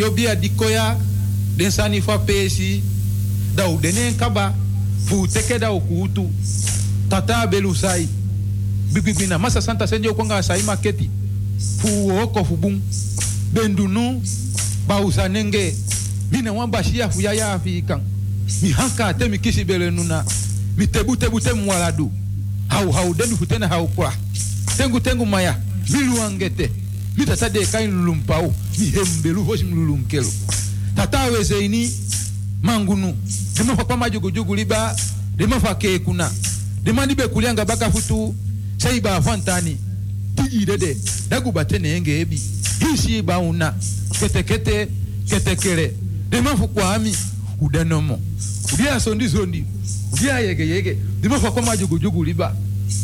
radio bia dikoya den sani fa pesi da u denen kaba fu teke da u tata belu sai bibibina masa santa senjo kwanga sai maketi fu oko fu bendunu bausa nenge mina wan bashia fu ya ya afikan mi hanka te nuna mi tebu tebu te mwaladu hau hau denu futena hau kwa. Tengu tengu maya mi tata de kain lulumpau mi hembelu hoshi mi lulunkelo tata weze ini mangunu dema fa pama jugu jugu liba dema fa ke kuna. Dema ni be kulianga baka futu sai ba fantani. Tiji dede dagu batene enge ebi. Hisi ba una. Kete kete kete kere. Dema fu kwami udanomo udia sondi sondi. Udia yege yege. Dema fa pama jugu jugu liba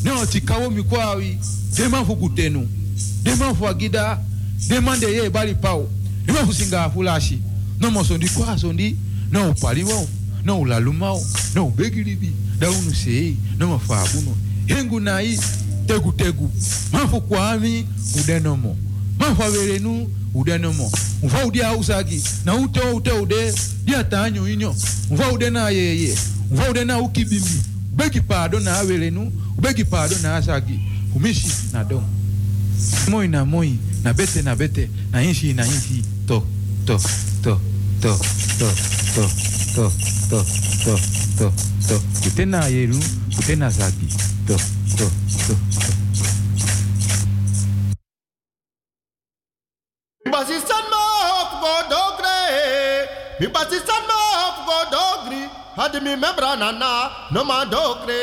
neo tikawo mikwawi dema fu kutenu Demain, faut guida, demandez ye eh, bali pao. Demain, faut singa fulashi. Non, mon son dit quoi, son dit, non, pali wao, bon. non, la lumao, bon. non, begilibi, da unu sei, non, mon fa uno. Hengu nai, tegu tegu. Man faut kwa ami, udenomo. Man faut vere nous, udenomo. Mfa udi ausagi, na ute ute ude, dia non, tanyo inyo. Mfa ude na yeye, mfa ude na ukibimbi. Begi pardon na awele nu, begi pardon na asagi. Fumishi na don. Moi na moi na bete na bete na inshi na inshi to to to to to to to to to to to kutena yeru kutena zagi to to to to Basistan ma hop go dogre. Mi basistan ma hop go dogri. Hadi mi membra nana no ma dogre.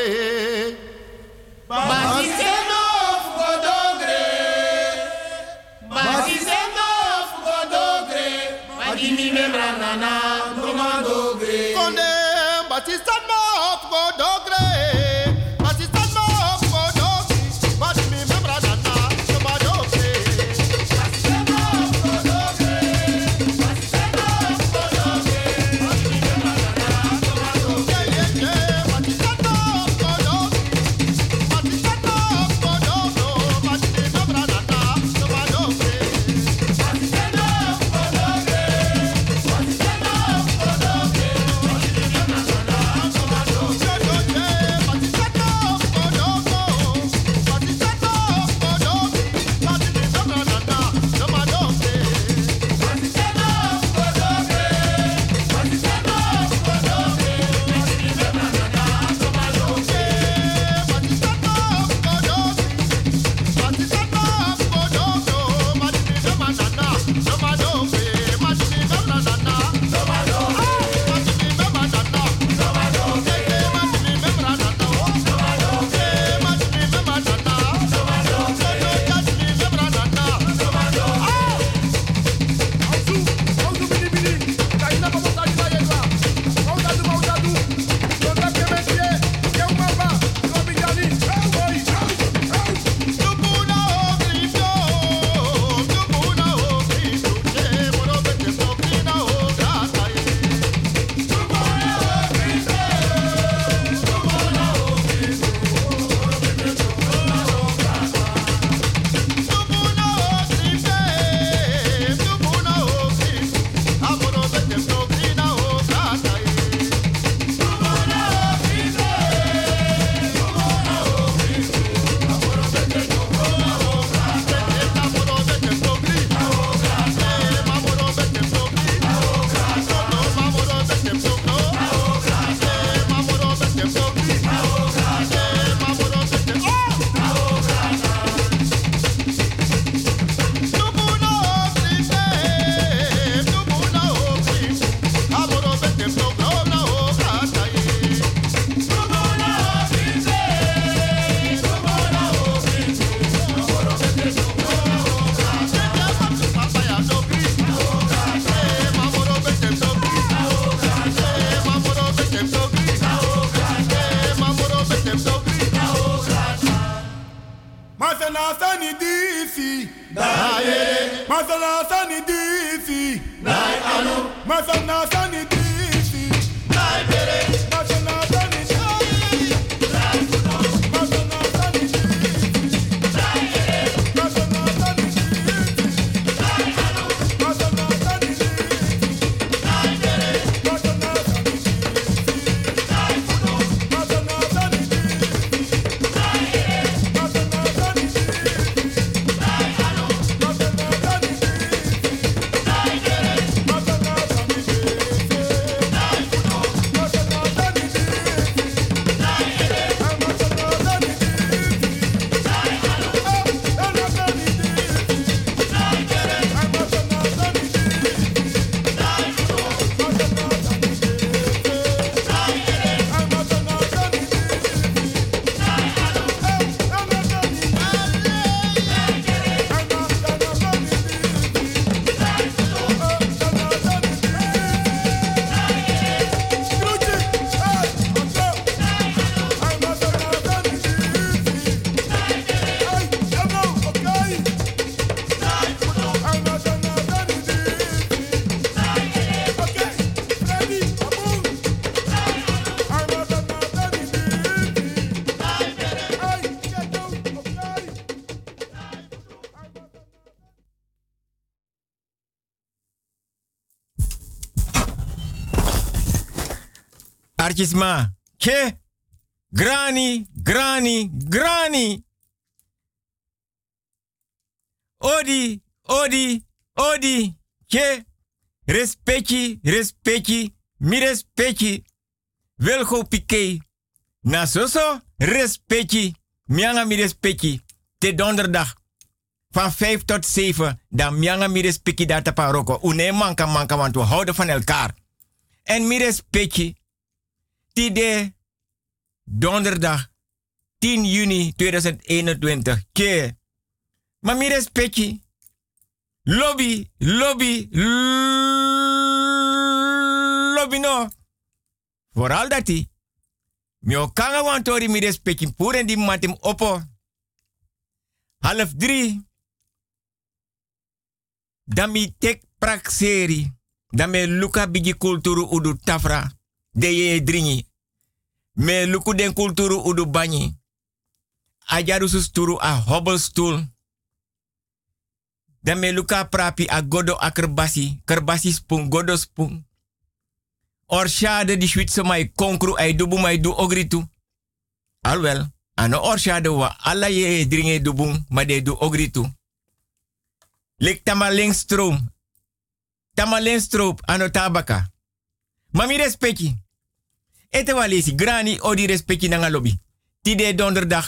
Basistan Mas dizendo fugodogre, magimi membranana, domandogre. Conde, batista no fugodogre. Ke. Grani, grani, grani. Odi, odi, odi. Ke. Respecti, respecti, mi respecti. Wilgo pike. Na soso, respecti. Mianga mi respecti. Te donderdag. Van 5 tot 7. Dan mianga mi respecti data paroko. Une manka manka want we houden van elkaar. En mi respecti. Tide donderdag 10 juni 2021. Ke. Maar respecti. Lobby, lobby, lobby no. Vooral dat die. Mi o kanga wan tori mi respecti pure di matim opo. Half drie. Dan mi tek prakseri. Dan me luka bigi kulturu udu tafra. De ye dringi. Me luku den kulturu udu banyi. Ajaru susturu a hobbelstoel. Dan me luka prapi a godo a kerbasi. Kerbasi spung, godo spung. Orshade di Zwitser mai konkru ai dubu mai du ogritu. Alwel, ano orshade wa alla ye dringe dubung ma de du ogritu. Lik tamaling stroom. Tamaling stroop ano tabaka. Mami respecti. Ete wa lesi grani odi respecti nanga lobby. Tide donderdag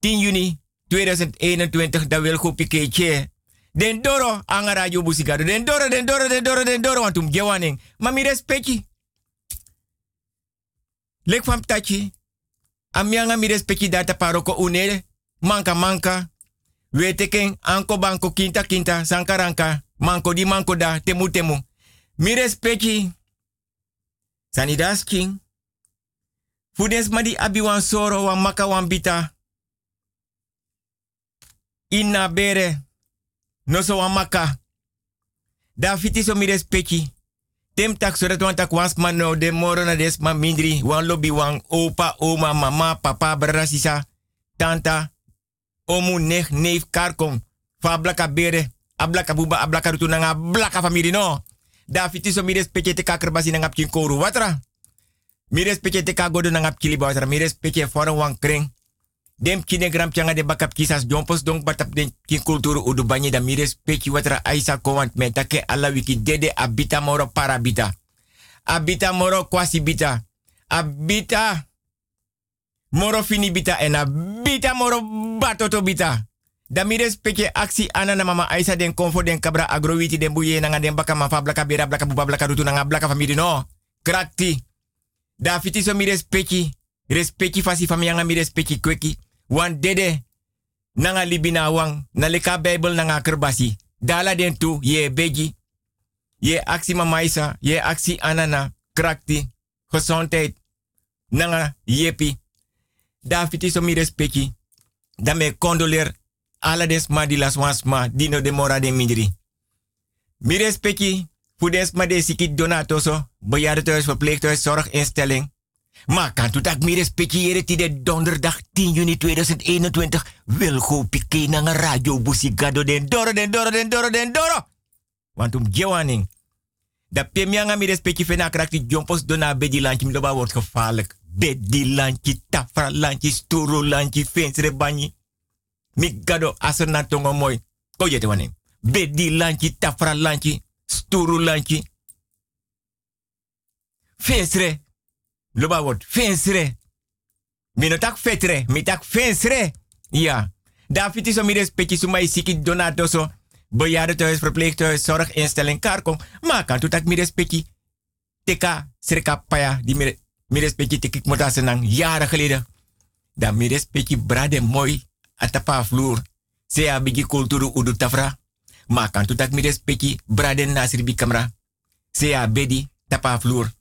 10 juni 2021 da wil go piketje. Den doro anga radio busigado. Den doro, den doro, den doro, den doro. Want um gewaning. Mami respecti. Lek van. Amianga mi respecti data paroko unere. Manka manka. Weteken anko banko kinta kinta sankaranka. Manko di manko da temu temu. Mi respecti. Sanidas king. Fudens madi abi wan soro wan maka wan bita. Inna bere. No so wan maka. Da fiti so mi respecti. Tem tak so dat no de moro na des mindri. Wan lobby wan opa, oma, mama, papa, brada, sisa, tanta, omu, nech, neef, karkom. Fa blaka bere, ablaka buba, ablaka rutu nanga blaka famiri no. Da fiti so mi respecti te kaker basi nanga pkin koru. Watra? Mi respecti te kagodo nanga pkili watra. Mi respecti foran wan kring. Dem kine gram changa de bakap kisas jompos dong batap den kin kulturu udu banyi da mires peki watra aisa kowant metake ala wiki dede abita moro parabita. Abita moro kwasi bita. Abita moro fini bita en abita moro batoto bita. Da mires peki aksi ana na mama aisa den konfo den kabra agrowiti den buye nanga den baka mafa blaka bera blaka buba blaka rutu nanga blaka famiri no. Krakti. Da fiti so mires peki. Respecti fasi fami mi respecti kweki. Wan dede nanga libina wang na leka Bible nanga kerbasi. Dala den tu ye begi. Ye aksi mamaisa, ye aksi anana, krakti, gezondheid, nanga yepi. Da fiti so mi respecti. Da me condoleer ala des ma di las wansma dino de mora de mindri. Mi respecti Fudens ma de sikit donatoso, bejaardentehuis, verpleeghuis, zorginstelling. Maar kan tu tak mi respectiëren die donderdag 10 juni 2021 wil go pike na radio busigado den doro den doro den doro den doro. Want um gewaning. Da pemianga mi respecti fena krakti jompos dona bedi lanchi mloba wordt gevaarlijk. Bedi lanchi, tafra lanchi, sturo lanchi, fensre banyi. Mi gado aser na tongo moy. Ko. Bedi lanchi, tafra lanchi, sturo lanchi. Fensre Loba wordt fensre. Mino tak fetre, mi tak fensre. Ja. David is om hier spetje suma isiki donatoso. Bejaardentehuis, verpleeghuis, zorginstelling, karkom. Maar kan tu tak mi respecti. Teka, sreka paya, die mi respecti tekik mota senang jaren geleden. Dan mi respecti brade mooi atapa vloer. Sea bigi kulturu udu tafra. Maar kan tu tak mi respecti brade nasir bi kamera. Sea bedi tapa vloer.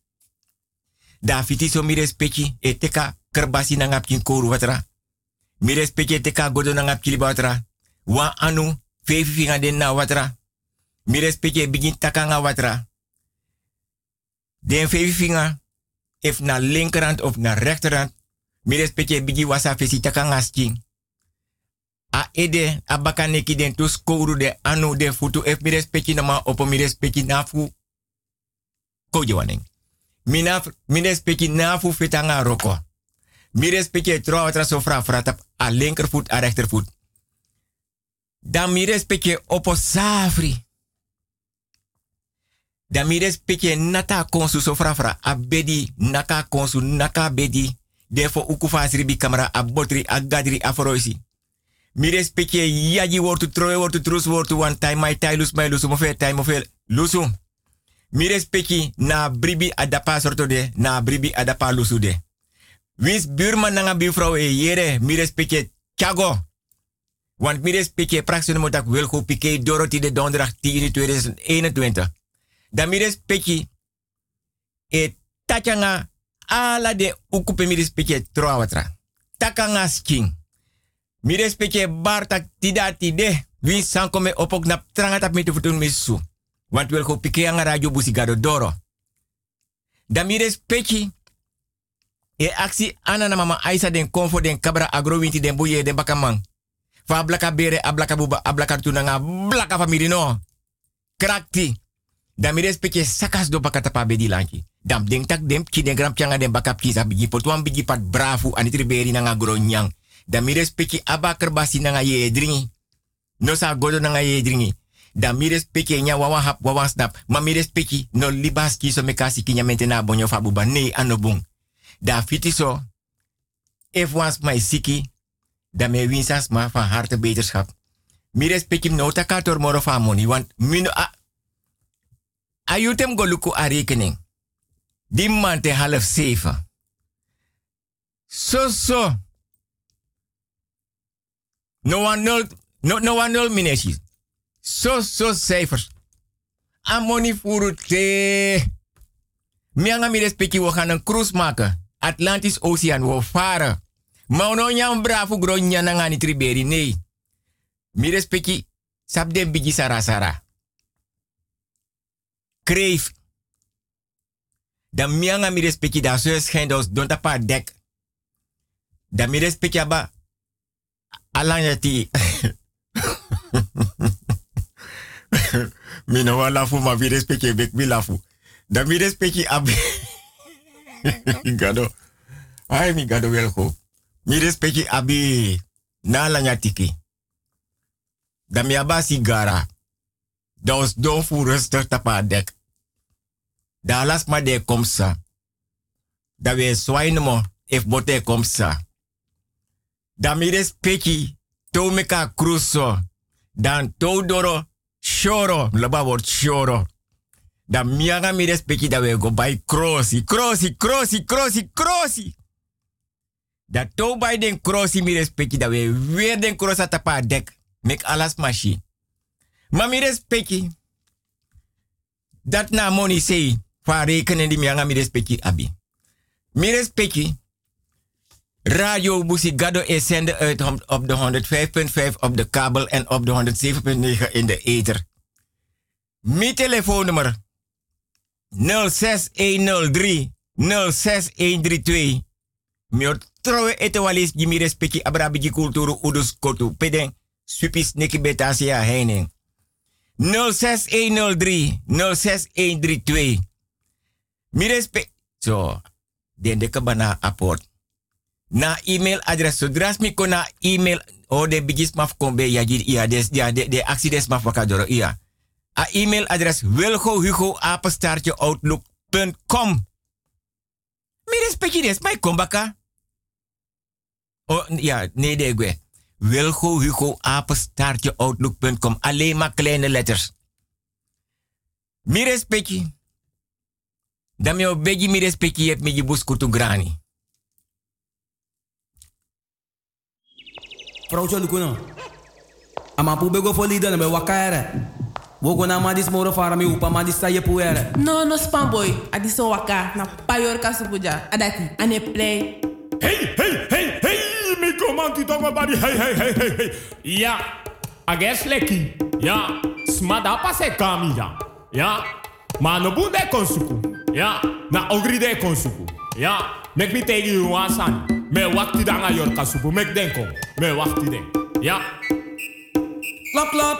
Da fiti so mi respecti e teka kerbasi na ngap kin koru watra. Mi respecti e teka godo na ngap kili watra. Wa anu fefi finga den na watra. Mi respecti e begin taka nga watra. Den fefi finga if na linkerhand of na rechterhand. Mi respecti e bigi wasa fesi taka nga sking. A ede abaka neki den koru de anu de futu if mi respecti na ma opo mi respecti na fu. Waning. Mina, mine speki nafu fitanga roko. Mire speki tro watra so tap a linkervoet a. Dan speki opo safri. Dan speki nata konsu so fra a bedi naka konsu naka bedi. Defo uku fasri kamera a botri a gadri a. Mire speki yaji wortu troe wortu trus wortu one time my tai lus my lusu mo fe time mo fe lusu. Mi speki na bribi adapa sorto de, na bribi adapa lusu de. Wins buurman nanga buurvrouw e yere, mi respecte chago. Want mi respecte praxen moet ik wil goed pike Dorothy de donderdag 10 2021. Dan mi respecte e tachanga ala de ukupe mi respecte trouwatra. Takanga sking. Mi respecte bartak tidati de. Wins sankome opok na trangatap mi te futun misu. Want wel go pike radio busigado doro. Damires pechi. E aksi ana na mama Aisa den konfo den kabra agrowinti den buye den bakamang. Fa blaka bere ablaka buba ablaka tunanga blaka famiri no. Krakti. Damires pechi sakas do bakata pa bedi lanki. Dam den tak dem ki den gram pianga den bakap kisa bigi potuan bigi pat brafu anitri beri nanga gronyang. Damires pechi abaker basi nanga ye dringi. No sa godo nanga ye dringi. Da mi respecte nya wawa hap wawa snap. Ma mi respecte no libas ki so me kasi kinya mentena bonyo fa buba nee anobung. Da fiti so if was my siki me winsas ma van harte beterschap mi respecte no takator moro fa moni want mino a ayutem go luku a rekening. Die man te half zeven so so no one nul no, no one nul minesis zo, zo cijfers. Amoni furu te. Mianga mi respecti, we gaan een cruise maken. Atlantisch Oceaan, we varen. Maar no nyam bravo gro nyana ngani triberi, nee. Mi den bigi sara sara. Kreef. Dan mianga mi respecti, da so schendos, don tapa dek. Dan. Alanyati. mi no lafu ma vi respecte bek mi lafu. Da mi respecte ab. gado. Ai mi gado wel go. Mi respecte abi na la nyatiki. Da mi aba sigara. Da os don fu tapa dek. Da las ma de komsa. Da we swine mo if bote komsa. Da mi respecte to. Dan to doro Shoro, laba wordt shoro. Da mianga mi we go by crossi, crossi, crossi, crossi, crossi. Da to by den crossi mi respecti da we weer den cross atapa dek. Mek alas machi. Ma mi respecti. Dat na money say. Fa rekenen di mianga mi respecti abi. Mi respecti. Radio Busigado is zenden uit op de 105.5 op de kabel en op de 107.9 in de ether. Mijn telefoonnummer 06103 06132. Mijn trouwe etewalis die respecti abrabiki kulturu udus kotu peden supis neki betasia heining. 06103 06132. Mi respect. Zo, den de kabana apport na email adres. Zodra mi kona email o de bigis maf kombe ya des de de accidents maf wakadoro iya. A email adres wilgo hugo apenstaartje outlook.com. Mi respecti des mai kombaka. Oh ja, nee de gwe. Wilgo hugo apenstaartje outlook.com. Alleen maar kleine letters. Mi respecti. Dan mi obegi mi respecti het mi jibus kutu grani. Vrouwtje Lukuno. Ama pu bego fo lida na be wakaere. Wogo na madis moro fara mi upa madis sa ye puere. No, no spam boy. Adi so waka na payor kasupuja. Adati. Ane play. Hey, hey, hey, hey, mi komanti tongo body. Hey, hey, hey, hey, hey. Ja, ages leki. Ja, smada pase kami ja. Ja, ma no bunde konsuku. Ja, na ogri de konsuku. Ja, mek mi tegi you wasan. Me wakti danga yor kasupu. Mek denko. Me wakti den. Ja. Klap, klap.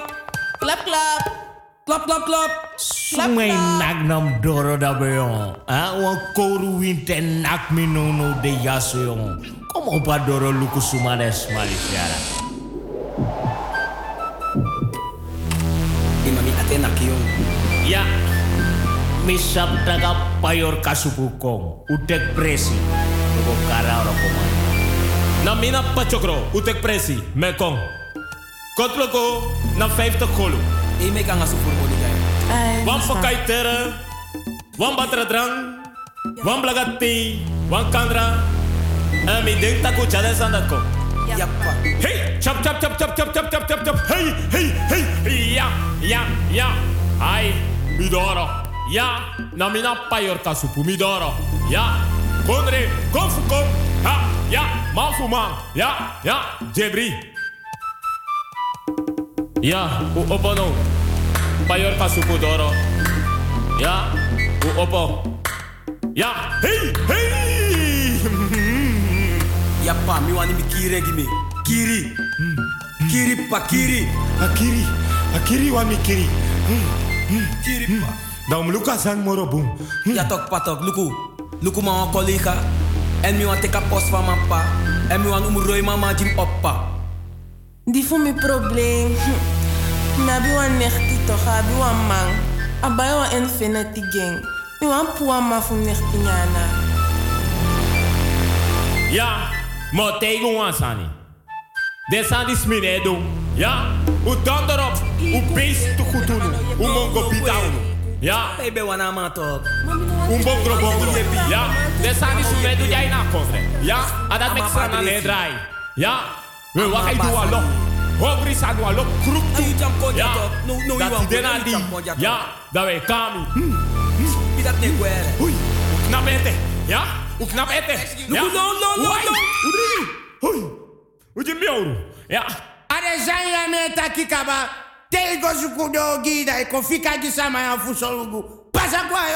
Klap, klap. Klap, klap, klap. Sumai nak nam doro da beyon. Ah, wan koru winte nak mi no no de yaso yon. Kom op a doro luku sumane smali fiara. Imami ate nak yung. Ya. Misap taga payor kasupukong. Utek presi. Tuko kara oro komando. Na mina pachokro. Utek presi. Mekong. Kotloko na 50 kolo. E me kan asu furbo di jay. Ai, Wan pakai tere, wan batra drang, wan blagati, wan kandra. En mi denk taku chade sandat ko. Yappa. Hey, chop chop chop chop chop chop chop chop chop. Hey, hey, hey. Ja, ja, ja. Ai, midoro. Ja, na mina payor kasupu midoro. Ja, Bonre, Ja, Ha, Ya, Malfuma, Ya, Ya, Jebri. Ya, u opono, payor pasupudoro. Ya, u opo. Ya, hey, hey. ya pa, mi wani mi kiri gimi. Kiri. Kiri pa, kiri. A kiri. wani kiri. Kiri pa. Daum luka sang morobum. Ya tok patok luku. Ma wan collega. En mi wan teka post van mijn pa. En mi wan umuroi mama jim oppa. Die voor mijn probleem. Nabi wan nechti toch, abi wan man. Abai wan infinity gang. Mi wan puwa ma fu nechti nyana. Ja, maar tegen ons aan De zijn die smine doen. Ja, u dan erop. U beest te goed doen. U mongo bitaun. Ja. Bebe wana matok. Un bom drop bom drop. Ja. Desa ni sume do jai na kofre. Ja. Adat mek sana ne drai. Ja. We wakai du alo. Hobri sa alo krup tu. Ja. No no you want. Dena di. Ja. Da we kami. Hmm. Hmm. Idat ne kwere. Hui. Knap ete. Ja. U knap ete. No no no no. Udri. Hui. Ujim bioru. Ja. Are zanya ne takikaba. Tem gosto com dogi, e com fica de samaya logo. Passa com a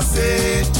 I said.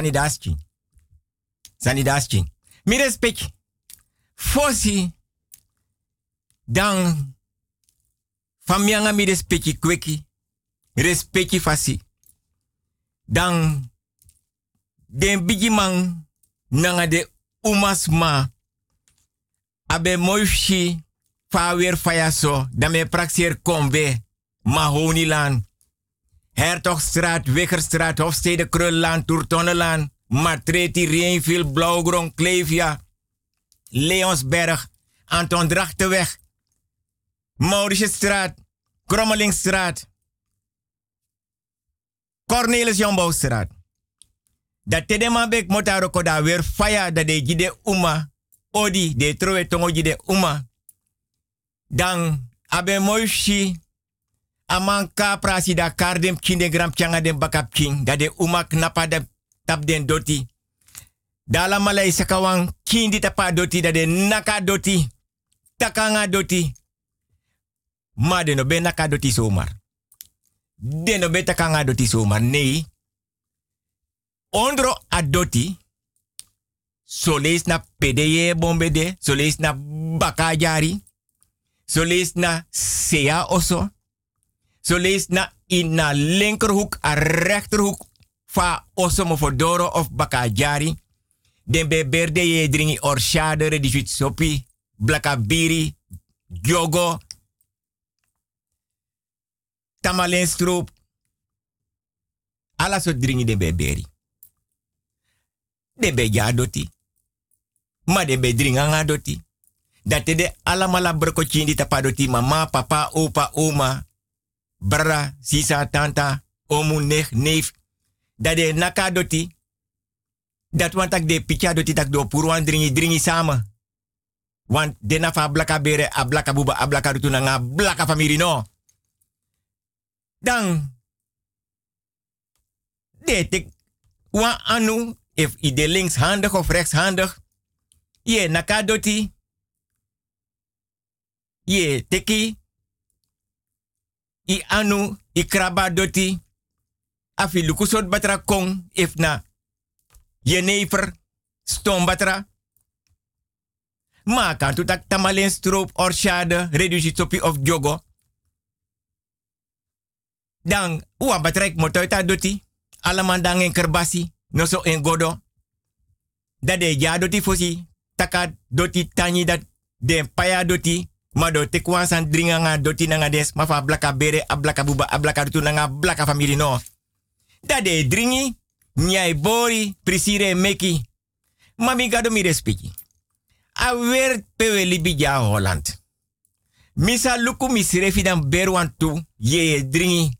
Zani daschi. Mire daschi. Mi. Fosi. Dan. Famianga mi respecti kweki. Respecti fasi. Dan. Den bigi man. De umasma. Abe moifshi. Fa fayaso. Dan me praxeer kombe. Mahoniland. Hertogstraat, Wiggerstraat, Hofstede, Krullaan, Toertonnelaan, Matreti, Reenville, Blauwgrond, Klevia, Leonsberg, Anton Drachtenweg, Mauritsstraat, Krommelingstraat, Cornelis Jombouwstraat. Dat tedema bek motaro koda weer faya dat de gide uma, odi de troe tongo gide uma. Dan abe moishi aman ka prasi da kardem kinde gram changa den bakap kin. Da de umak napa da tap den doti. Dala malai sakawan kin tapa doti. Da de naka doti. Takanga doti. Ma de no be naka doti somar de takanga doti somar nei. Ondro adoti soleis na pedeye bombede, na bakajari soleis na sea oso. Zo lees na in na linkerhoek, en rechterhoek fa osomo fodoro of bakajari. Den beberde ye dringi orshadere di sopi, blakabiri, jogo, stroop Ala so dringi den beberi. Den be doti. Ma den be dringa doti. Dat de alamala brokotjindi tapadoti mama, papa, opa, oma brara, sisa, tanta, omu, nech, neef. Dat de naka doti. Dat want ak de picha doti tak do puruan dringi dringi samen. Want de nafa blaka bere, a blaka buba, a blaka rutu nga blaka famiri no. Dan. De tek. Wan anu, if ide linkshandig of rechtshandig. Je naka doti. Ye teki. I anu, i kraba doti. Afi lukusot batra kong, if na. Je never, stom batra. Ma tu tak tamalen stroop orshade, reduci topi of jogo. Dan, ua batrek motoita doti. Alaman dan en kerbasi, no so en godo. Dat de ja doti fosi, taka doti tanyi dat de paya doti. Ma do te san dringa des, ma blaka bere, a buba, a blaka rutu blaka family no. Dat de dringi, nyai bori, prisire meki. Mami gado mi respecti. A wer pewe libi ja Holland. Misa luku misrefi dan berwan tu, ye dringi,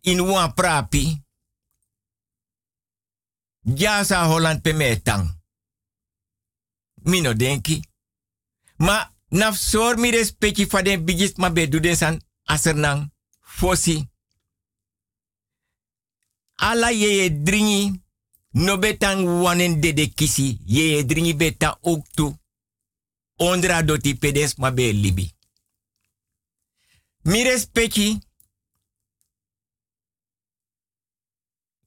in wan prapi. Ja sa Holland pe tang. Mino denki. Ma naf sor mi respecti fa den bigis ma be asernang fosi. Ala ye ye dringi no betang wanen de de kisi ye ye dringi beta ook tu. Ondra doti pedes ma libi. Mi respecti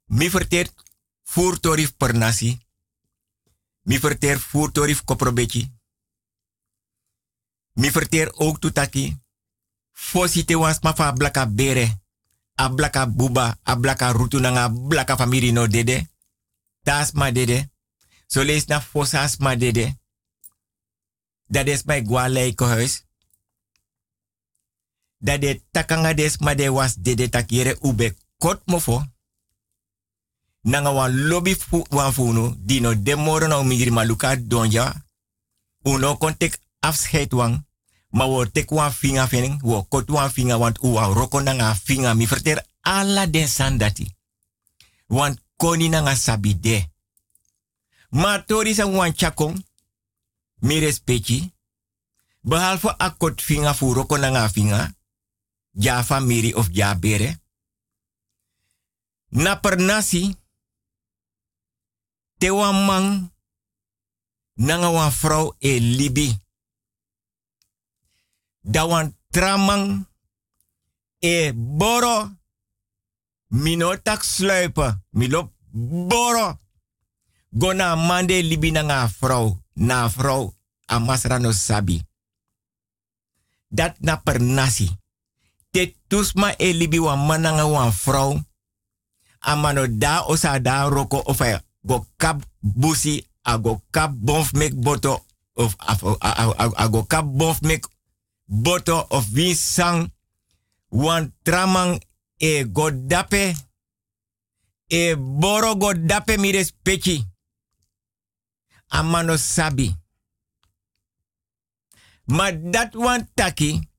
mi verteer voertorif per nasi. Mi verteer voertorif koprobeki. Mi verteer ook tutaki. Fosi te wans ma fa blaka bere. A blaka buba, a blaka rutu nanga blaka famiri no dede. Das ma dede. So lees na fosas ma dede. Dat is mijn gualeiko huis. Dat de takanga des was dede takire ube kot mofo. Nanga wan lobby fu wan funu dino demoro na umidiri maluka donja. Uno kontek afscheid wang. Ma wo tek wan finga fening, wo kot wan finga want u wan roko nanga finga mi verter ala den sandati. Want koni nanga sabide. Ma tori sa wan chakong, mi respecti. Behalve akot finga fu roko nanga finga, ja famiri of ja bere. Na per nasi, te wan man, nanga vrouw e libi. Da wan tramang e boro. Mino tak sluipen. Milo boro. Gona mande libi na nga vrouw. Na vrouw. Amasra no sabi. Dat na per nasi. Te tusma e libi wan mananga wan vrouw. Amano da osa da roko of a go kap busi. A go kap bonf mek boto. Of a go kap bonf mek boto of wie sang wan tramang e godape e boro godape mi respecti. Amano sabi. Maar dat wan taki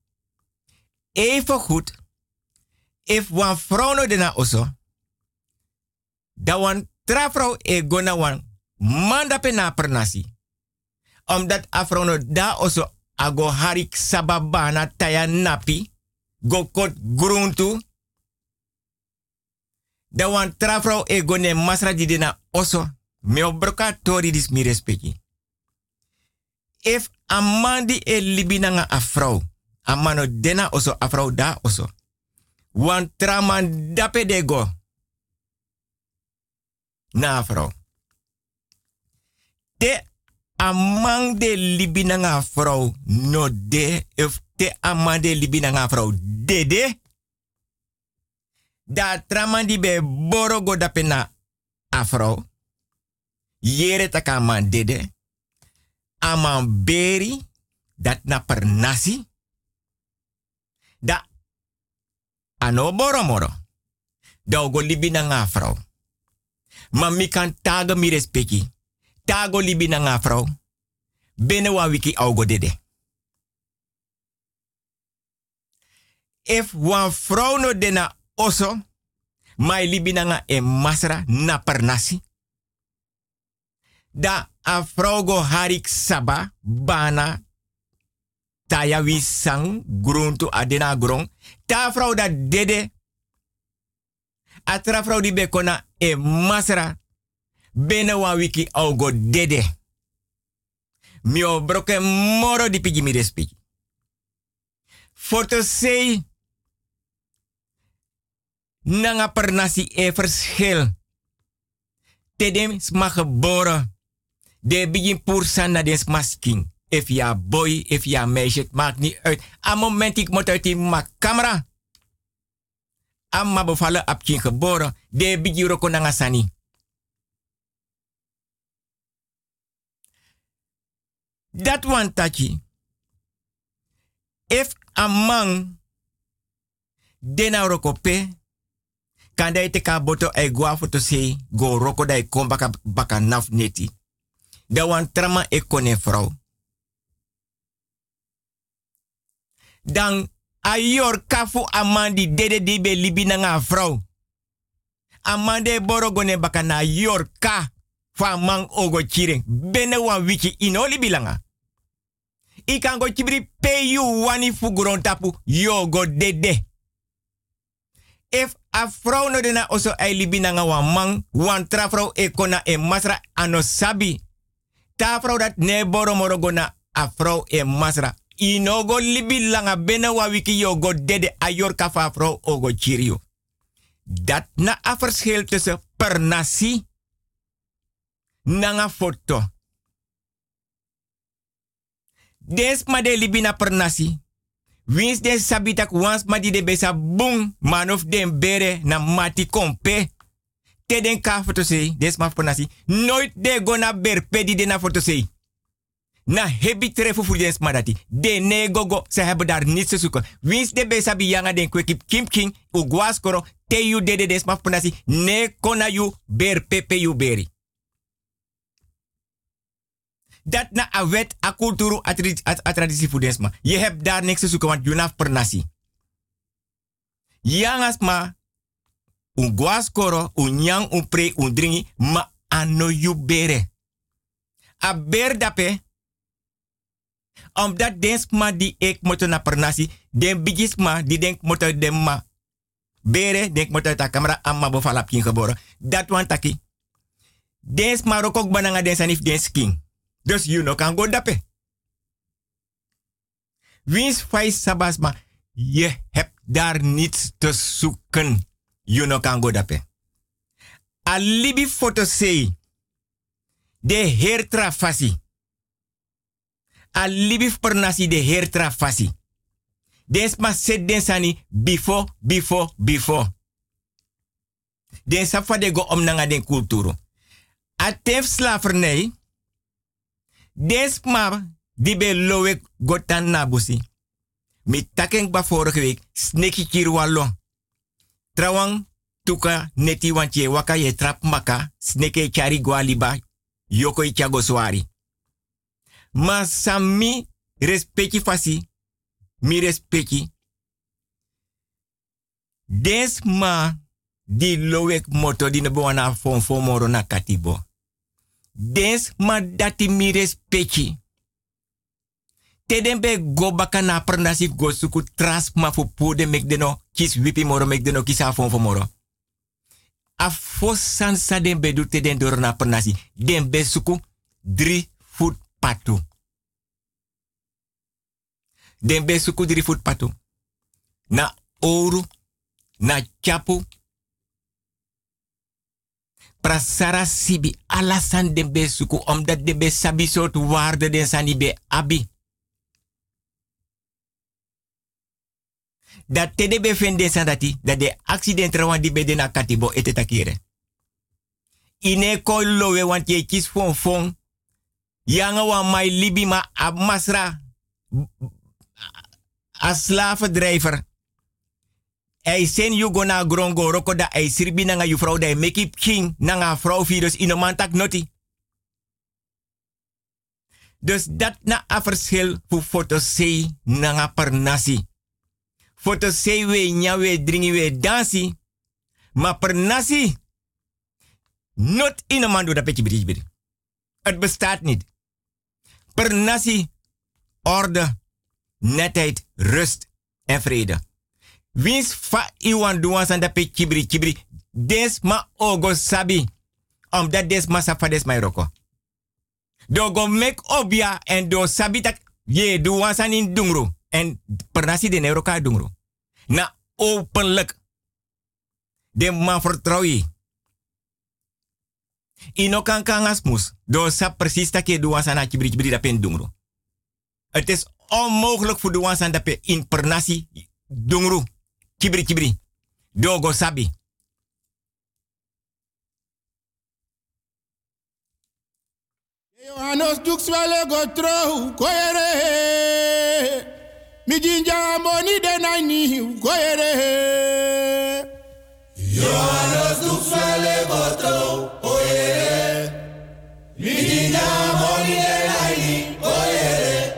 even goed if wan vrouw no dena oso da wan trafrau e gona wan mandape na pernasi. Omdat afro no da oso ago harik sababana taya napi, go kot gruntu. Da wan trafrau e gone masra di dena oso, me obroka tori dis mi respecti. If amandi e libina nga afrau, amano dena oso afrau da oso. Wan traman dape de go. Na afrau. Te amang de nga vrouw no de if te amang de vrouw dede da traman di be boro go dapena afro. Yere taka man dede. Aman beri. Dat na per nasi. Da. Ano boro moro. Da ogo libi na nga afro. Ma mi kan taga mi respecti. Tago libi na nga. Bene wa wiki augo dede. If wan vrouw no dena oso, mai libi nanga e masra na per nasi. Da a go harik saba, bana, taya wi sang, gruntu adena grong. Ta vrouw da dede. Atra vrouw di bekona e masra. Bene wan wiki au go dede. Mio broke moro di pigi mi respiki. For to say, nanga per nasi e verschil. Tedem sma geboren. De begin pursan na des masking. If ja boy, if ja meisje, het maakt niet uit. A moment ik moet uit die ma camera. Amma bevallen kin geboren. De begin roko nanga sani. Dat one tachi. If a man dena roko pe, kan dai boto e se go roko dai kom baka, baka naf neti. Da wan trama e kone vrouw. Dan ayor kafu dede di be libi na nga vrouw. Amande boro gone baka na yor ka fa man ogo chiring. Bene wan wiki inoli bilanga. I kan go chibri pay you wani fuguron tapu yo go dede. If a vrouw no dena oso ai libi na nga wan man, wan tra vrouw e e masra ano sabi. Ta vrouw dat ne boro moro a e masra. Ino go libi langa bene wa wiki dede a yor ka fa vrouw o go chirio. Dat na a verschil tussen per nasi nanga foto. Des ma de libi na per nasi. Wins den sabitak wans ma di de besa boom manof den bere na mati kompe. Te den ka foto sei, des per nasi. Nooit de gona ber pedi de na foto sei. Na hebi trefu voor den smadati. De ne gogo, ze hebben daar niets te zoeken. Wins de besa bi yanga den kwekip kim king, u guaskoro, te yu de de des ma per nasi. Ne kona ber pepe yu beri. Dat na a wet, a cultuur, a, tradi- a, a traditie desma. Je hebt daar niks te zoeken, want je naf per nasi. Yangas ma, un guaskoro, un yang, un pre, un dringi, ma ano yu bere. A ber dape, omdat die ik moet na per nasi, den bigisma die denk moet den ma bere, denk moet ta camera amma bofalap kin geboren. Dat wan taki. Dens ma rokok bananga den sanif den skin. Dus you know kan go dape. Wins fai sabasma, je hebt daar niets te zoeken. You know kan go dape. Alibi foto sei. De heer trafasi. Alibi pernasi de heer trafasi. Desma set den sani before, before, before. Den safa de go om nanga den kulturu. A tef slavernij. Desma di be lowe gotan nabusi. Mi taken ba vorige week sneki kirwalo. Trawang tuka neti wantje waka ye trap maka sneke chari gwaliba yoko ichago swari. Ma sami respecti fasi mi respecti. Desma di lowek moto di nebo wana fon fon katibo. Des ma dati mi respecti. Teden be go baka na pernasi go suku tras ma fu pode mek deno kis wipi moro mek deno kisa fon fon moro. A fo sansa den be du teden doro na pernasi. Den be suku drie foot patu. Den be suku drie foot patu. Na oru, na chapu, prasara sibi alasan den be suku omdat den be sabi soort waarde den sani be abi. Dat te de be fende san dati, dat de accident rawan di be de na katibo ete takire. Ine ko lowe want kis fon fon. Yanga wa mai libi ma ab masra. As slavendrijver. Hij sen you gona grongo roko da hij sirbi nanga you vrouw da make it king nanga vrouw virus in een mantak noti. Dus dat na a verschil voor foto sei nanga per nasi. Foto sei we nya we dringi we dansi. Maar per nasi. Not in een man doet dat petje bridge Het bestaat niet. Per nasi. Orde. Netheid. Rust. En vrede. Wins fa iwan duwan san da pe kibri kibri. Des ma ogo sabi. Omdat des ma safa des mai roko. Do go mek obia en do sabi tak ye duwan san in dungro. En pernasi de neuroka dungro. Na openlijk. De man vertrouw je. Ino kan kan asmus. Do sa precies tak je duwan san na kibri kibri da pen dungro. Het is onmogelijk voor duwan san da pe in pernasi dungro. Kibri kibri. Dogo sabi. Johannes Duxwelle go trouw, koyere. Mi jinja moni de naini, koyere. Johannes Duxwelle go trouw, koyere. Mi jinja moni de naini, koyere.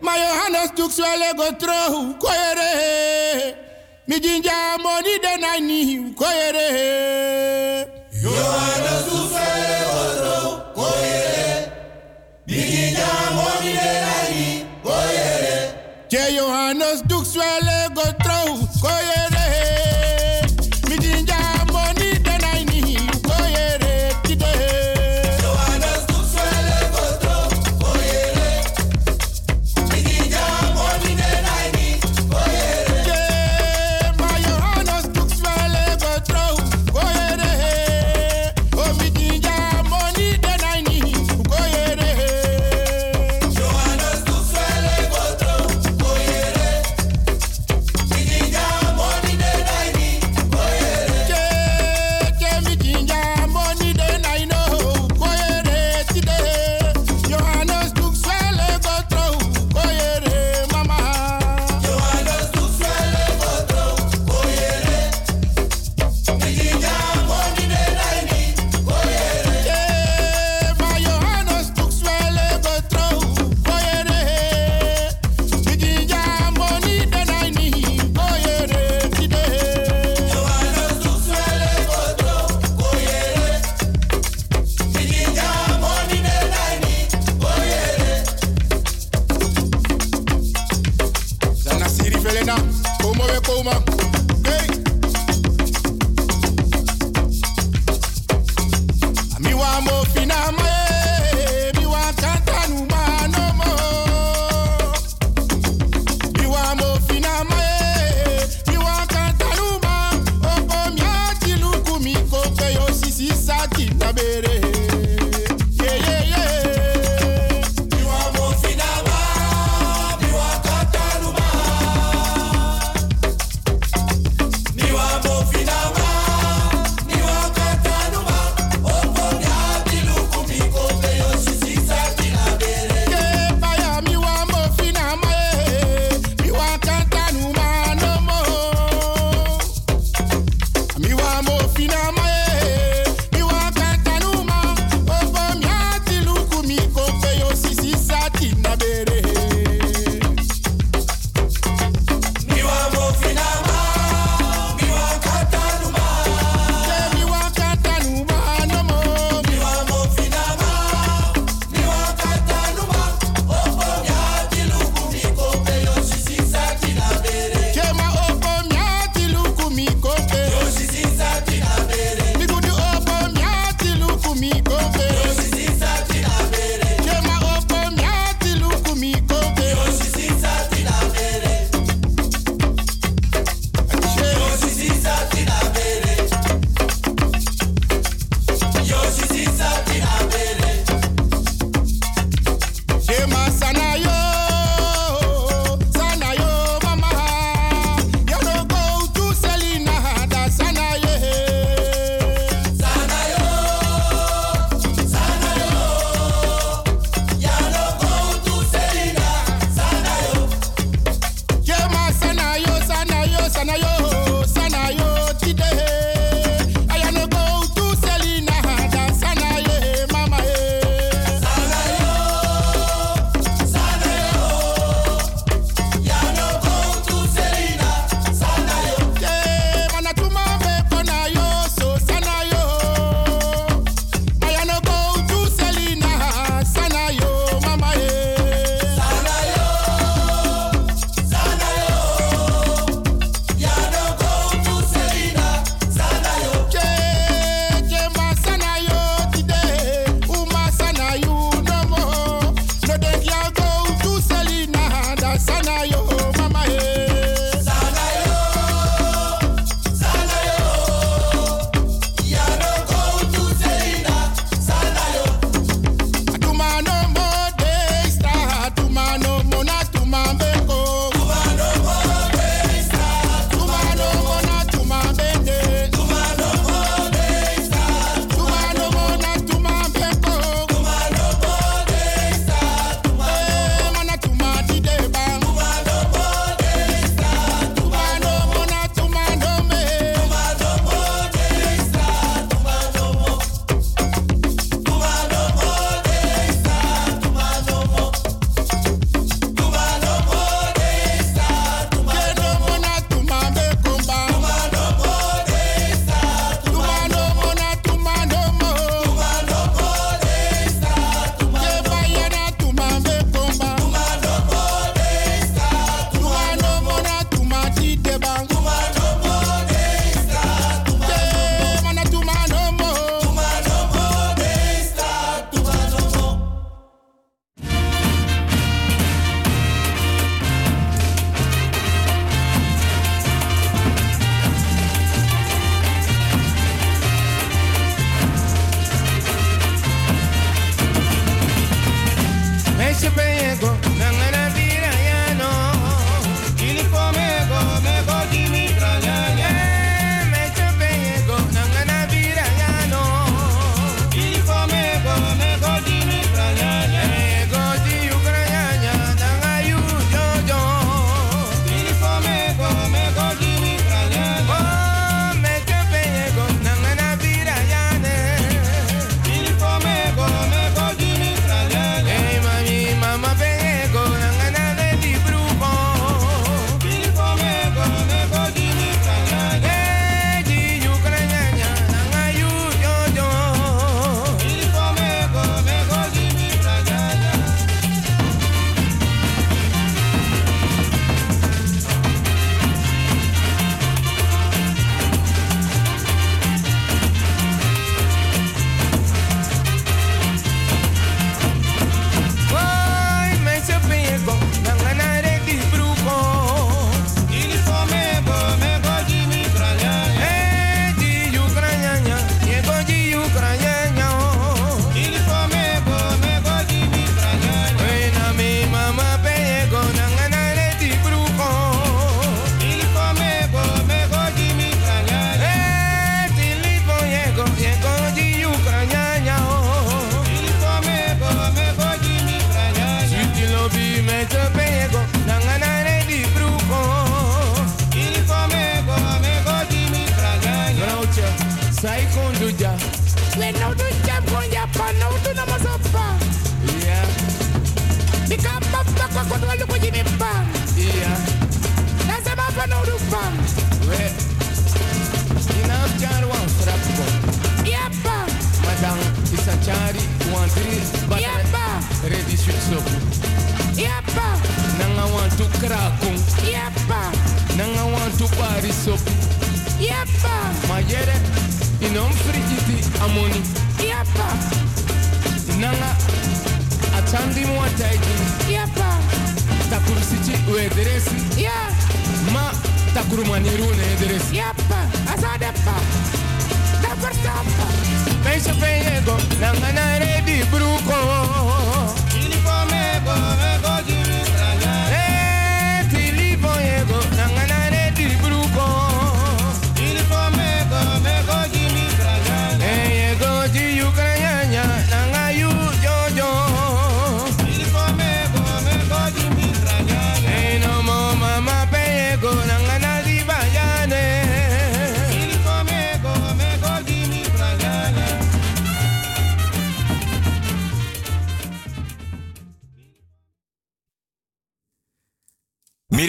Ma Johannes Duxwelle go trouw, koyere. Mi jinja moni de naini, koyere.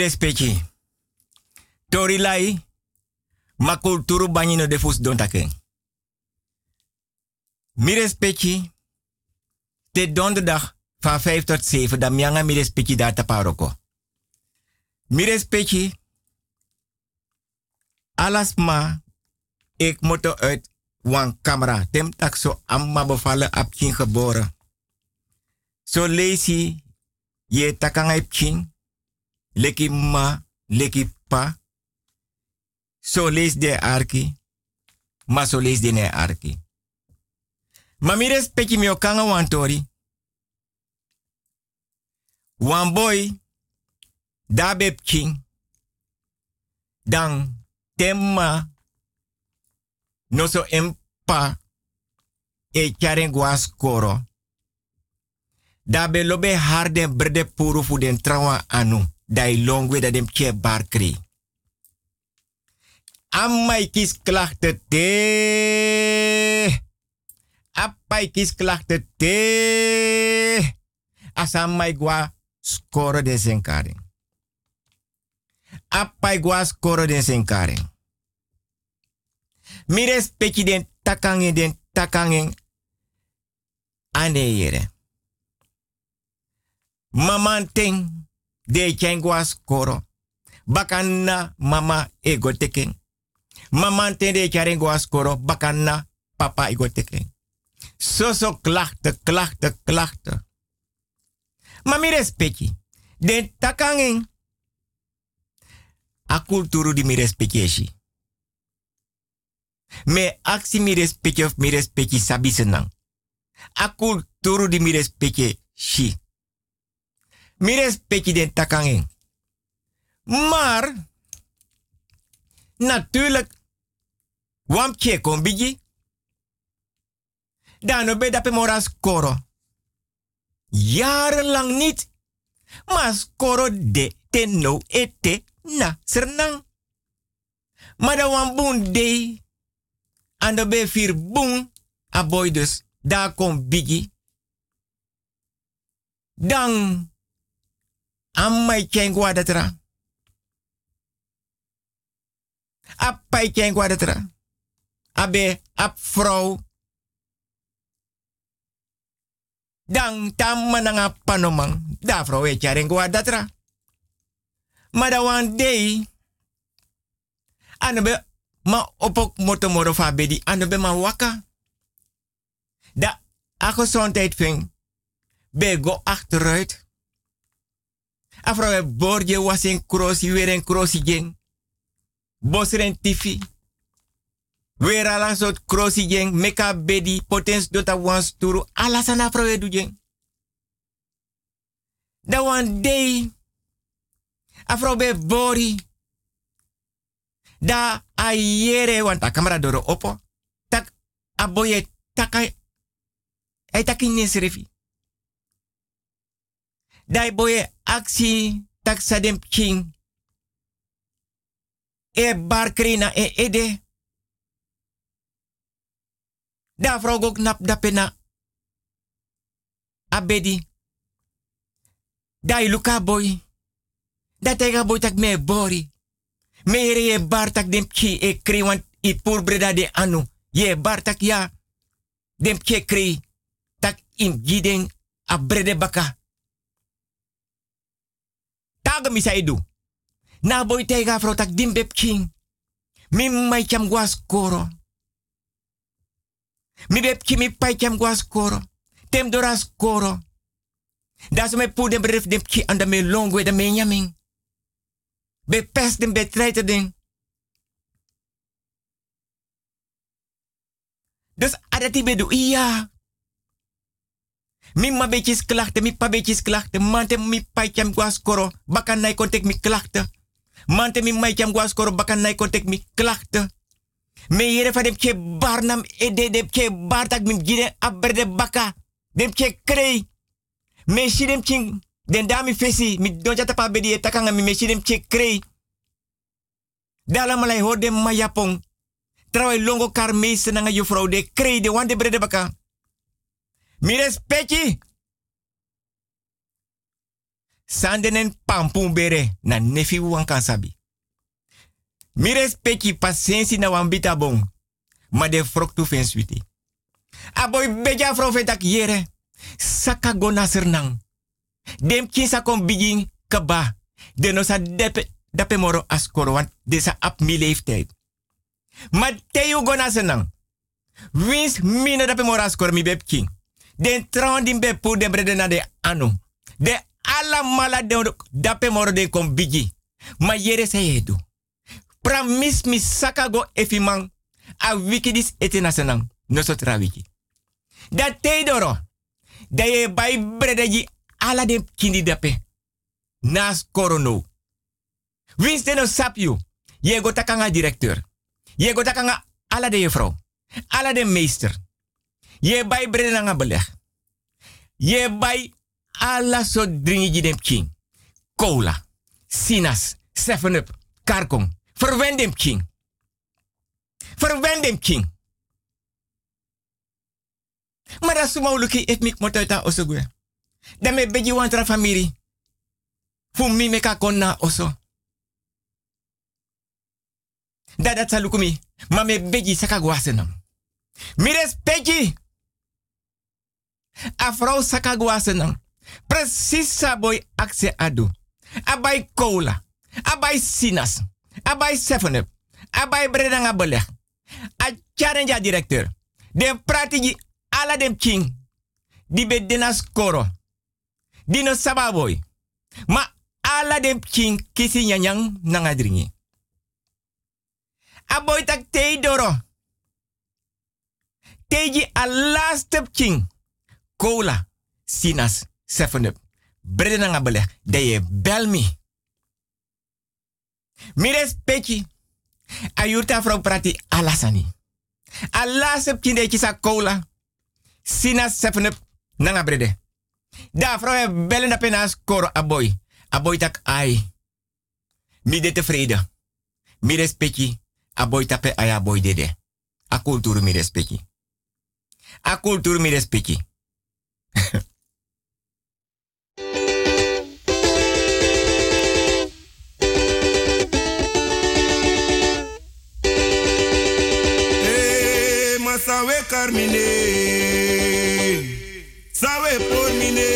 respecti. Tori lai, ma kulturu banyi no defus don taken. Mi respecti, te donderdag van 5 tot 7, dan mianga mi respecti daar te paroko. Mi respecti, alas ma, ik moet uit wan camera. Tem tak so amma bevallen apchin geboren. So leesie, je takangai chin leki ma, leki pa. De arki, ma so lees de ne arki. Ma mi respecti mi okanga wan. Wan boy, da. Dan temma no so empa e charen gwas koro. Da be lobe harde brede puru den trawa anu. Dai longwe da dem che bar kri. Amai kis klachten te. Appai kis klachten te. Asamai gwa skoro den senkaring. Appai gwa skoro den senkaring. Mires peki den takangen den takangen. Ane yere. Mamanting de chengwa skoro. Bakana mama ego teken. Mamante de charengwa skoro. Bakana papa ego teken. Zo zo klachten, klachten, klachten. Maar respecti. Den takangen. A di mi respecti. Me aksi mi respecti of mi respecti sabi senang. A di mi respecti. Mi respecti den takangen. Maar, natuurlijk, wam che kon bigi. Dan no be dape moras koro. Jarenlang niet. Maar skoro de te no ete na sernang. Maar da wan boen de. En de be vier boen. A boy dus. Daar komt bigi. Dan. Amai kengwa datra. Appai kengwa datra. Abe ap vrouw. Dan tam mananga panomang. Da vrouw e charengo datra. Maar wan day. Anobe ma opok motomoro fa bedi. Anobe ma waka. Da a gezondheid ving. Be go achteruit. A vrouw e borje was in krosi weer in krosi jeng. Tifi. Ala soort krosi. Meka bedi. Potens dota wan sturu. Ala sana vrouw e du jeng. Da wan day. A vrouw be bori. Da a yere wan ta kamera doro opo. Tak a boye takai. Ay takin nesrefi. Dai boye aksi tak sadem king. E barkrina e ede. Da vrouw gok nap dapena. Abedi. Dai luka boy. Da tega boy tak me bori. Me here ye bar tak dem e kri i pur breda de anu. Ye bar tak ya. Dem ki kri. Tak im giden a brede baka. Taga misa edu. Na boy tega vrouw tak dim beb king. Mi mai cham guas koro. Mi ki mi pai cham guas koro. Tem doras koro. Das me pu dem bref dem ki anda me longwe da me nyaming. Be pest dem ding. Dus adati bedu iya. Mi ma betjes klachten, mi pa betjes klachten. Mante mi paitjam guas koro. Bakan nai kontek mi klachten. Mante mi maitjam guas koro. Bakan nai kontek mi klachten. Me yere dem ke barnam ede dem ke bartak mi gide aberde baka. Dem ke krei. Me shi dem ching. Den dami fesi. Mi donja tapa bedi etakanga mi me shi dem ke krei. Dala malai mayapong. Trawai longo kar meese nanga juffrouw de krei de wande brede baka. Mi respecti. Sandenen pampun bere na nefi wan kansabi. Mi respecti pasensi na wan bita bon. Ma de frok tu. Aboy beja vrouw fen tak yere. Saka go na sernang. Dem kinsa kon biging kaba. De no sa depe, dape moro askoro desa ap mi leeftijd. Maar teyu go na sernang. Wins dape moro askoro mi beb king. Den trouw din be pu de brede na de anu. De Alla mala de dape moro de kom bigi. Ma yere se yedu. Pra mis mis sakago efimang. A wikidis etena senang. No so tra wiki. Da teidoro. Da ye bai bredeji ala de kindi dape. Nas korono. Winste no sapju. Je go takanga directeur. Je go takanga ala de juffrouw. Ala de meester. Je bai brede nga. Je bai ala so dringi dem king. Cola. Sinas. Seven up. Karkong. Verwend dem king. Verwend king. Maar dat is maar lukken ik mik osogwe. Dan beji wantra familie. Fu mi me ka konna oso. Dat dat salukumi. Ma me beji saka gwasenam. Mi respecti. A vrouw saka gwasenam. Precies boy akse adu. Abai cola. Abai sinas. Abai seven. Abai bredanga beleg. A challenge directeur. De pratigi ala dem king. Di be dena skoro. Dino sababoy. Ma ala dem king kisi nyanyang nanga dringi. Aboy tak tei doro. Teji a last king. Cola. Sinas. Seven up. Brede nanga beleg. De je bel me. Mires pechi. Ayurta vrouw prati alasani. Alas king de kisa cola. Sinas seven up. Nanga brede. Da vrouw je bellen na penas koro aboy. Aboy tak ai. Mi de tevreden. Mi respecti. Aboy tape ay aboy dede. A kulturu mi respecti. A kulturu mi respecti. Eh, sawe carmine. Sawe por mine.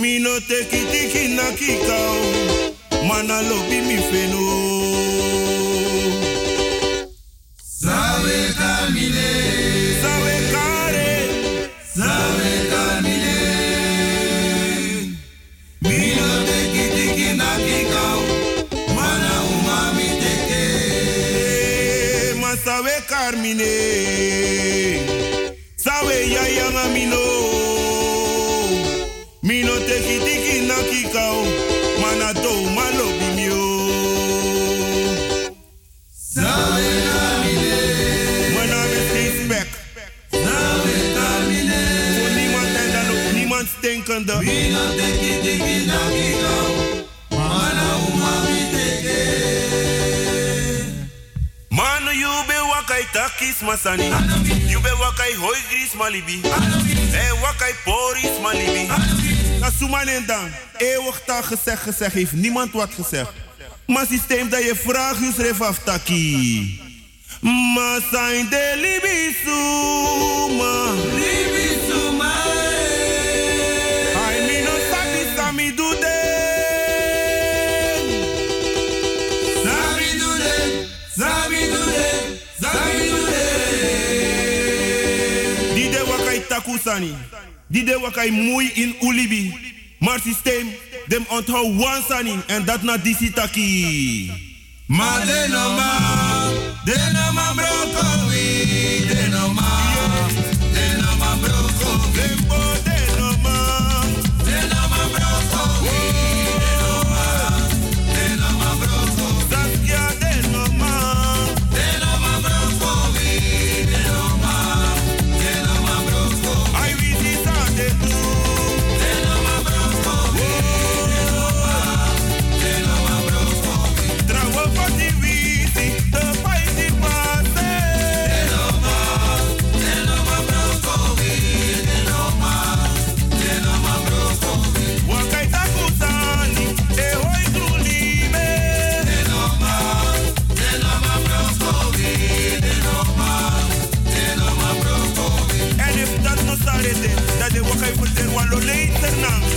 Mino te kitiki na kikao. Mana lobi mi feno. Sawe carmine. Carmine. Sawe ya yanga mino. Mino teki tiki na kikao. Mana malo bimio. Sawe carmine. Mana met respect. Sawe carmine. Voor niemand en dan ook niemand. Mino. Wakai takis masani. You be wakai hoi gris malibi. Eh, wakai poris malibi. Kasumanen dan. Eeuwig taal gezegd, gezegd heeft niemand wat gezegd. Maar systeem dat je vraagt, schreef af taki. Ma zijn de libisuma. Libisuma. Takusani. Die de wakai moei in ulibi. Maar systeem, dem onthou wansani en dat na disi taki. Ma de no ma, de no ma brokowi, de De Fernández.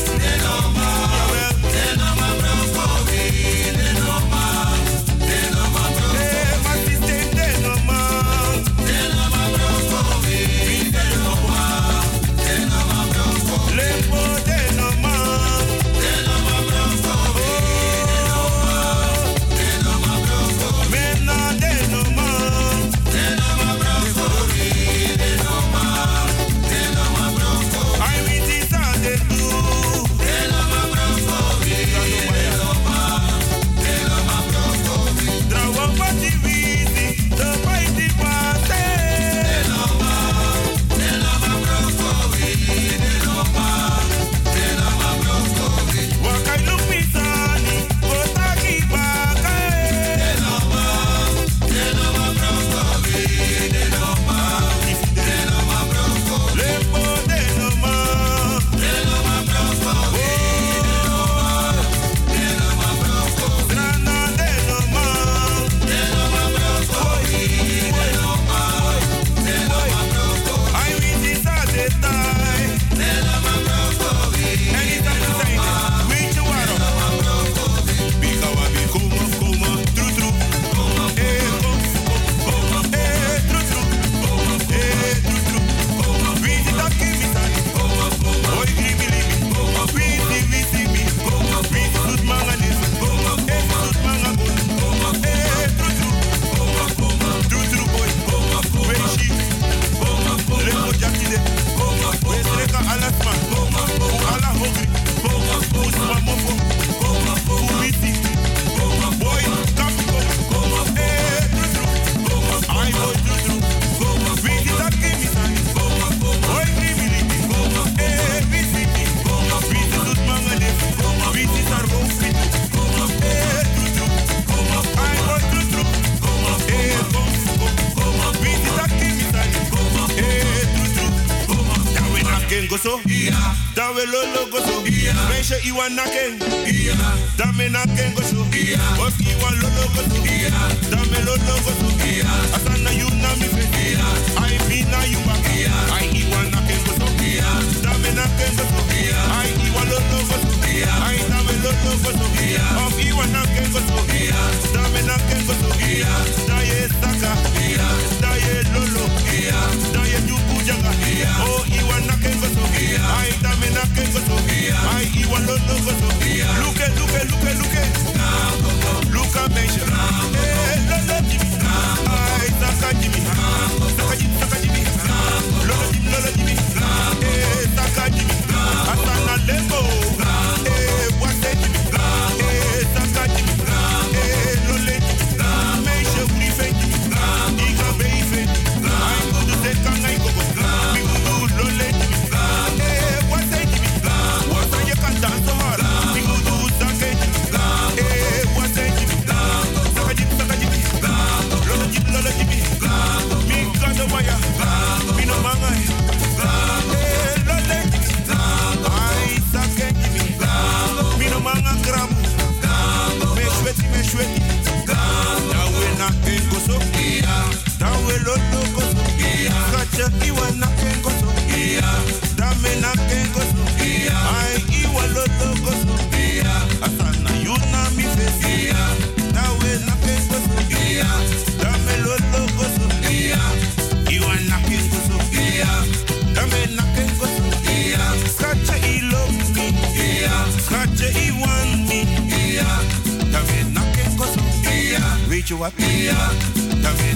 Weet je wat?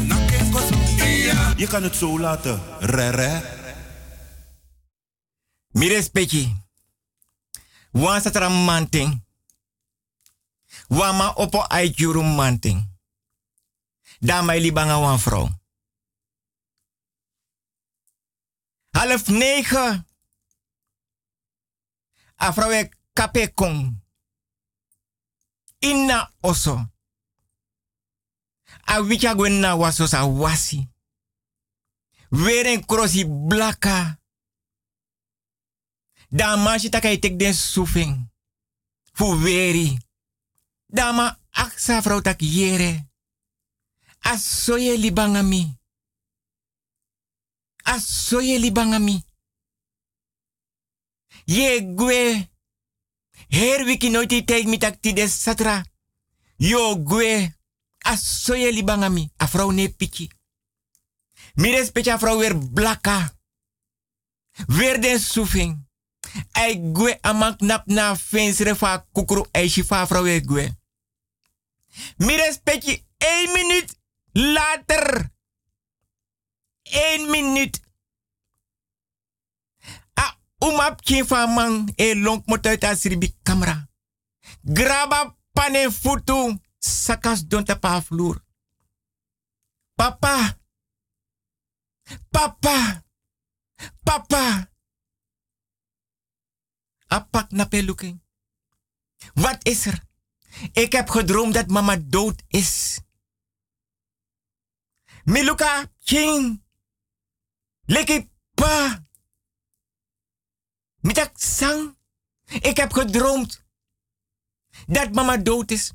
Na kengo so. Je kan het zo laten. Rere. Mire speki. Wan satra manting. Wama opo aikuru manting. Dama ili banga wan vrouw. Half negen. A vrouw e kape kong. Inna oso. A wicha gwenna waso sa wasi. Weren krosi blaka. Da mashi taka itek den sufing. Fu weri. Dama aksa vrouw tak yere. Asoye libangami. Asoye libangami. Ye gwe. Her wiki noiti take mi tak ti des satra. Yo gwe. Asoye libangami. A vrouw ne piki. Mire specha vrouw weer blaka. Weer den sufing. Ai gwe amak nap na fensre fa kukuru ai shifa vrouw weer gwe. Mire spechi 1 minuut later. 1 minuut. A umap kin fa man e long ta siribi camera. Graba pane futu sakas don tapa vloer. Papa. Papa. Papa. Apak na peluking. Wat is er? Ik heb gedroomd dat mama dood is. Miluka, king. Leki pa. Mitak sang. Ik heb gedroomd dat mama dood is.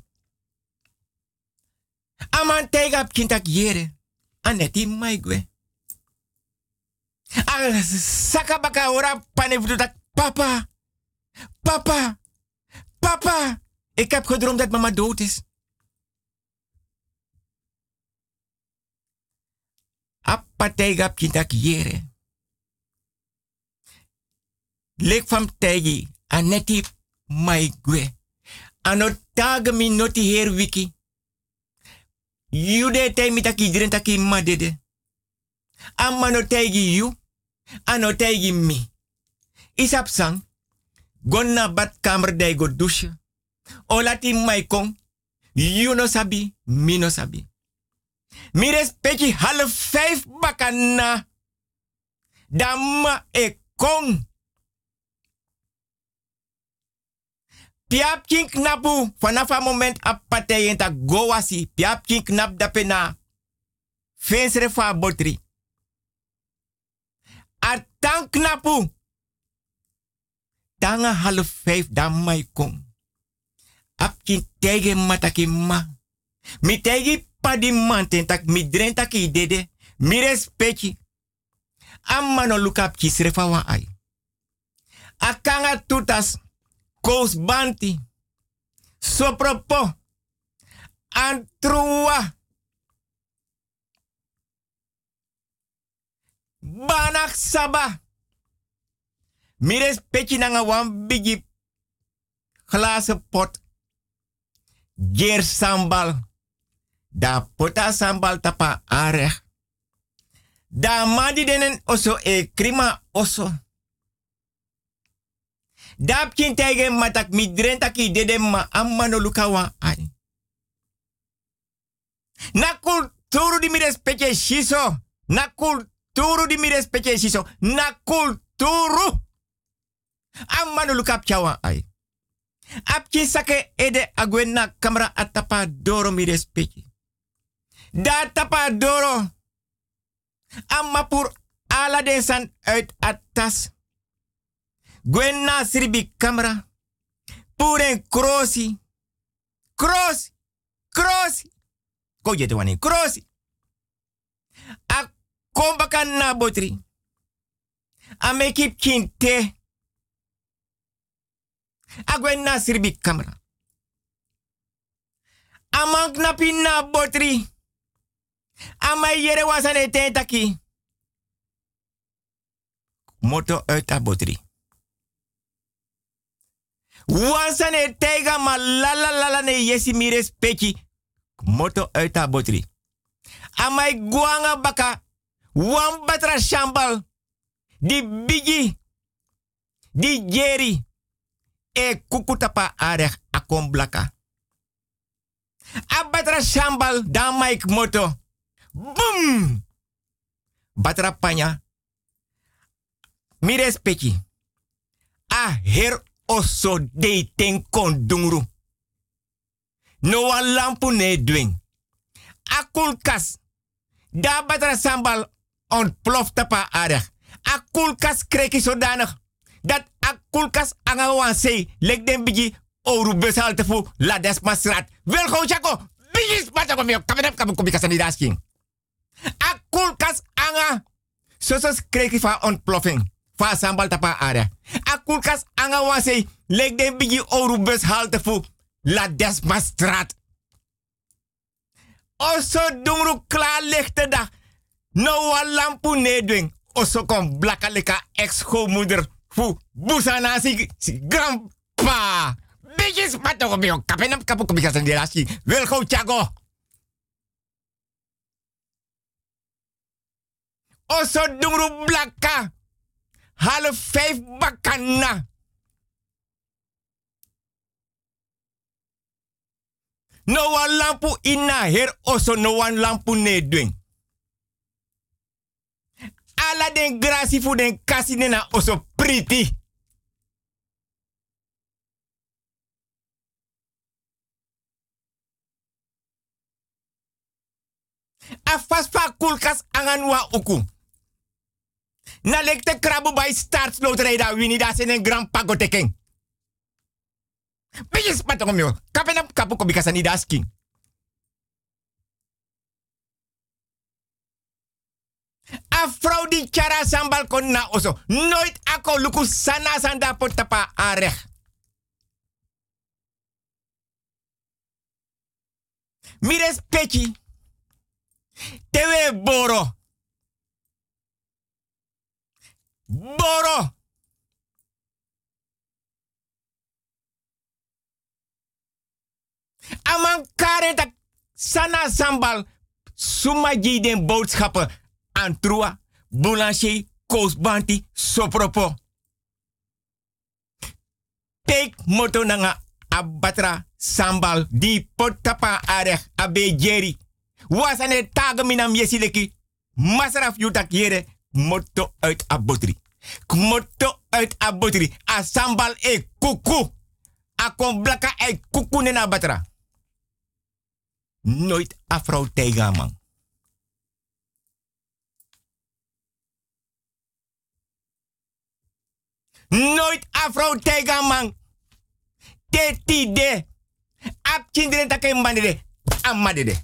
Aman tega op kintak yere. Aneti maigwe. Al sakabaka ora pane dat papa. Papa. Papa. Ik heb gedroomd dat mama dood is. Appa tega op kintak yere. Lek fam tegi. Aneti maigwe. Ano taga mi noti her wiki. Yude te mi taki dren taki madede. Amma no tegi you. Ano tegi mi. Isap sang. Gonna badkamer dai go douche. O lati mai kong. You no sabi, mi no sabi. Mi respecti half vijf bakana. Damma e kong. Piap king knapu vanaf moment apate yenta go wasi. Piap king dapena. Fensre fa botri. Atan knapu. tanga half vijf dan mai kom. Apkin tege mataki ma. Mi tegi padi manten tak mi dren taki dede. Mi. Amma up kisrefa wa ai. Akanga tutas kous banti. Sopropo. Antrua. Banak saba. Mires petje nanga wan bigi glazen pot. Geer sambal. Da pota sambal tapa arech. Da madi denen oso e krima oso. Dap kin tegen matak midren taki dede ma amma no lukawa ai. Na kulturu di mi respecte shiso. Na kulturu di mi respecte shiso. Na kulturu. Amma no ai. Apki sake ede agwena kamera atapa doro mi respecte. Da tapa doro. Amma pur ala den san uit atas. Gwenna sribi kamera. Puren krosi. Krosi. Krosi. Ko je te wani. A kombakan na botri. A kinte. A gwenna sribi kamera. A mank na pin na botri. A mai yere wasane tentaki. Moto uit a botri. Wansane tega ma lala lala ne yesi mires peki. Moto uit a botri. Amai guanga baka. Wan batra shambal. Di bigi. Di jeri. E kukutapa arech akon blaka. Abatra shambal dan maik moto. Boom! Batra panya. Mires peki. A her oso kon dungru. No wan lampu ne dwing. A kulkas. Da batra sambal on plof tapa aardig. A kulkas kreki. Dat a kulkas anga wan. Lek den bigi oru besalte fu la desmasrat. Wel go chako. Bigi spata kom yo. Kamerap kam kom. A kulkas anga. Sosos kreki fa ontploffing. Fa sambal tapa aardig. A kulkas anga wan sei. Lek den bigi oru besalte fu la desmasrat. Oso dungru klaar lichte dag. No wa lampu nedwing. Oso kom blaka leka ex-schoonmoeder. Fu busana si, si grandpa. Bitches mato kom yo. Kapenam kapu kom ikasan dirasi. Wil go chago. Oso dungru blaka. Half vijf bakana. No wan lampu ina her oso no wan lampu ne doen. Ala den grasi fu den kasi nena oso priti. A fast fa kulkas anganwa uku. Na lekte krabu by start loterij da wini da sen en grand pagoteken. Bijis patong myo. Kapenap kapu ko bikasa ni dasking. A vrouw die chara sambal kon na oso. Nooit ako luku sana sanda potapa arech. Mires pechi. Tewe boro. Boro. Aman kare tak sana sambal. Sumaji den boodschappen. Antrua, boulanger, koosbanti, sopropo. Take moto nanga abatra sambal di potapa arech abe jeri. Wasane taga yesileki. Masraf yutak yere moto uit abotri. Moto uit abotri. A sambal e kuku. A kon blaka e kuku nena batra. Nooit afro tega man. Nooit afro tega man. Te ti de. Ap chindren take mandede. Amadede.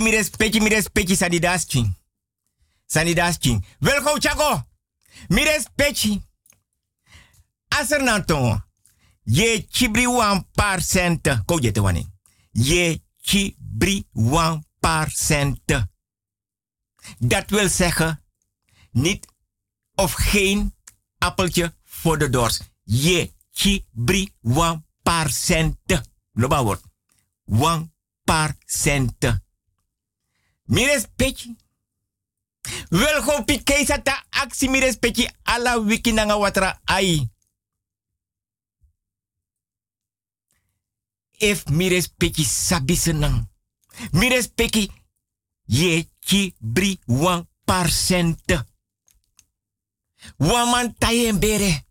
Mi respecti, mi respecti, mi respecti sanidaschi. Sanidaschi. Welkom Chago. Mi respecti. Aser nanton. Je chibri wan par cent. Ko je te wani. Je chibri wan par cent. Dat wil zeggen, niet of geen appeltje voor de dors. Je chibri wan par cent. Loba woord. Wan par cent. Mi respecti. Wel go pike sata aksi mi respecti ala wiki nanga watra ai. If mi respecti sabi senang. Mi respecti ye chi bri wan par cent. Wan man tayen bere.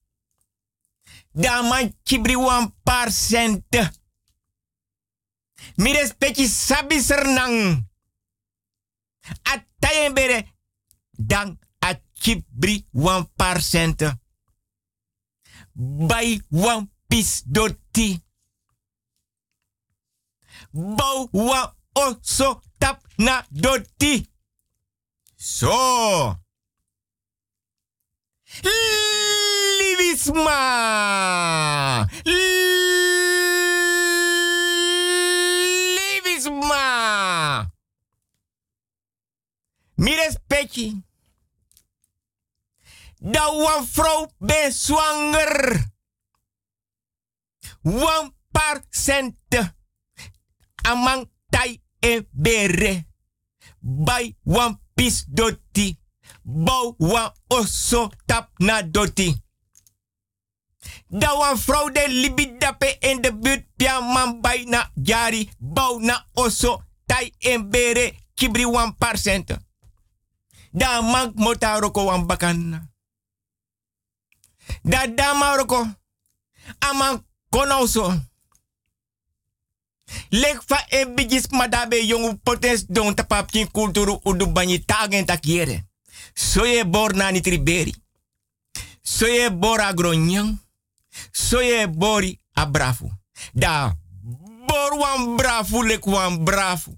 Da man chibri wan par cent. Mi respecti sabi sernang. A tayen bere dan a chibri wan par cent. Bai wan pis doti. Bau wan oso tap na doti. So. Livisma. Livisma. Mi respecti. Da wan vrouw ben zwanger. Wan par cent. Amang tai bere. Bai wan pis doti. Bau wan oso tap na doti. Da wan vrouw de libidape in de buurt pia man bai na jari. Bau na oso tai en bere. Kibri wan par cent. Da man mota roko wan bakan. Da dama roko. Aman konoso. Lek fa e bigis madabe yongu potens don tapap kin kulturu udu banyi tagen takiere. Soye bor na ni triberi. Soye bor agronyang. Soye bori abrafu. Da bor wan brafu lek wan brafu.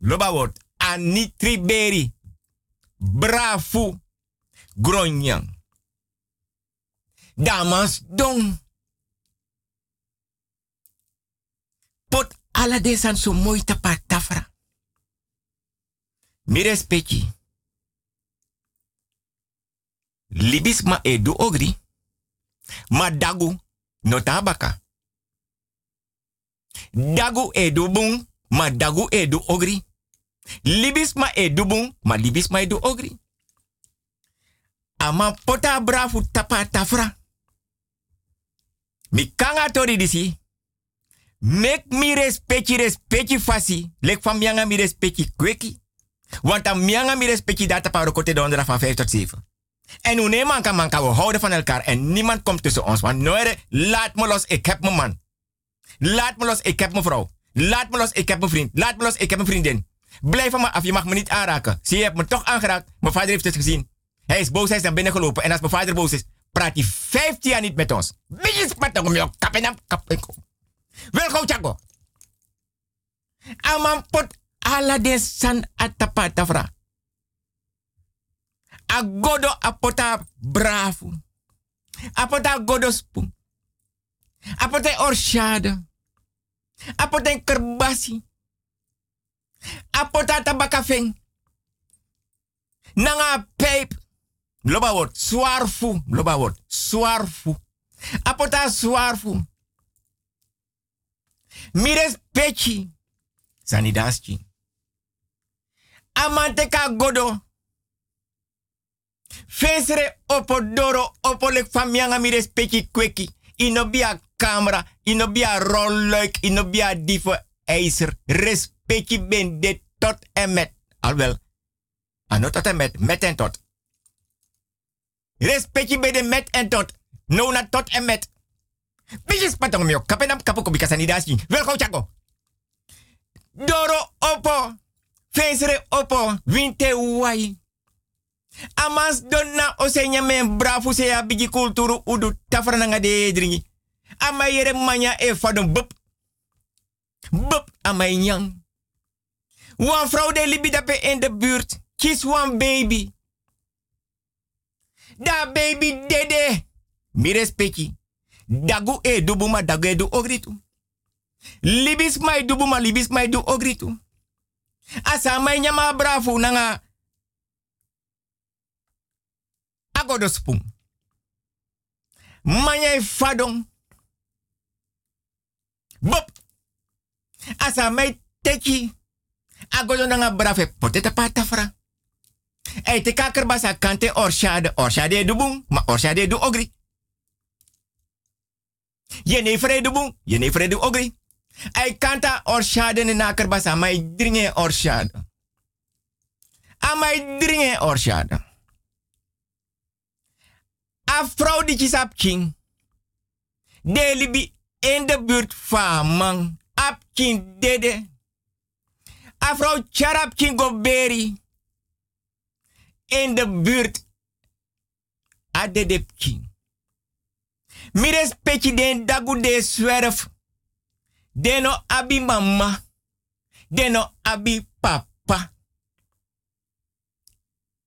Loba word ani triberi. Brafu. Gronyang. Damas don. Pot ala desan so mooi tafra. Mi respecti. Libis ma edu ogri. Ma dagu. Dagu edu bung, ma dagu edu ogri. Libis ma edu bung, ma libis ma edu ogri. Ama pota brafu tapa tafra. Mi kanga tori disi. Mek mi respecti respecti fasi. Lek van mianga mi respecti kweki. Want dan mianga mi respecti data para kote donderdag van 5 tot 7. En hoe nee man kan man kan we houden van elkaar en niemand komt tussen ons. Want noire, laat me los, ik heb mijn man. Laat me los, ik heb mijn vrouw. Laat me los, ik heb mijn vriend. Laat me los, ik heb mijn vriendin. Blijf van me af, je mag me niet aanraken. Zie je, hebt me toch aangeraakt. Mijn vader heeft het gezien. Hij is boos, hij is naar binnen gelopen. En als mijn vader boos is, praat hij 15 jaar niet met ons. Is met hem, joh? Kap en kap en kom. Welkom, Chago. Aman pot san atapata fra. Agodo apota bravo. Apota godo spoon. Apota orshade. Apota kerbasi. Apota tabakafeng. Nanga peep. Loba word swarfu. Loba word swarfu. Apota swarfu. Mires pechi. Sanidaschi. Amanteka godo. Fesre opo doro opo lek famianga mi respecti kweki. Inobia camera, inobia rolluik, inobia divo ijzer. Respecti ben tot en met. Alwel, ano tot en met, met en tot. Respecti ben de met en tot. No na tot en met. Bijis patong mio, kapenam kapu kobi kasanidasi. Welkom chako. Doro opo. Fesre opo. Winte wai. Amas donna osenya men bravo se ya kulturu udu tafra nga de dringi. Ama yere manya e fadon bup. Bup ama nyang. Wan vrouw de libi in de buurt. Kies wan baby. Da baby dede. Mi respecti. Dagu e dubu ma dagu e ogritu. Libis mai dubu ma libis mai du ogritu. Asa mai nyama bravo nanga. Agodo spoon. Manyai fadong. Bop. Asa mai teki. Agodo nanga brave poteta patafra. Ei te kaker basa kante orshade. Orshade du bung. Ma orshade du ogri. Je ne vrede bung. Je ne vrede ogri. Ei kanta orshade ne naker basa. Mai dringe orshade. Amai dringe orshade. A vrouw die king. De libi in de buurt van man. Ap king dede. A vrouw charap king go beri. In de buurt. King. Mires petje den dagu de zwerf. Deno abi mama. Deno abi papa.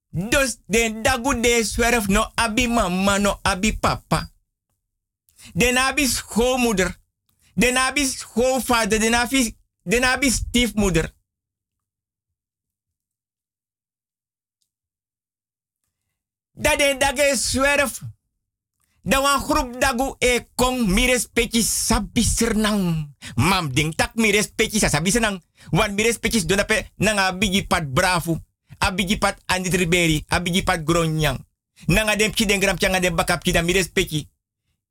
Dus den dagu de zwerf no abi mama no abi papa. Den abi schoonmoeder. Den abi schoonvader. Den abi, den abi stiefmoeder. Dat den dage zwerf. Da wan groep dagu e kong mires peki sabi. Mam ding tak mires peki sa sabi. Wan mires peki donape nanga bigi pat bravo. Abigi pat andi triberi. Abigi pat gronyang. Nanga dem ki den gram changa bakap ki da mires.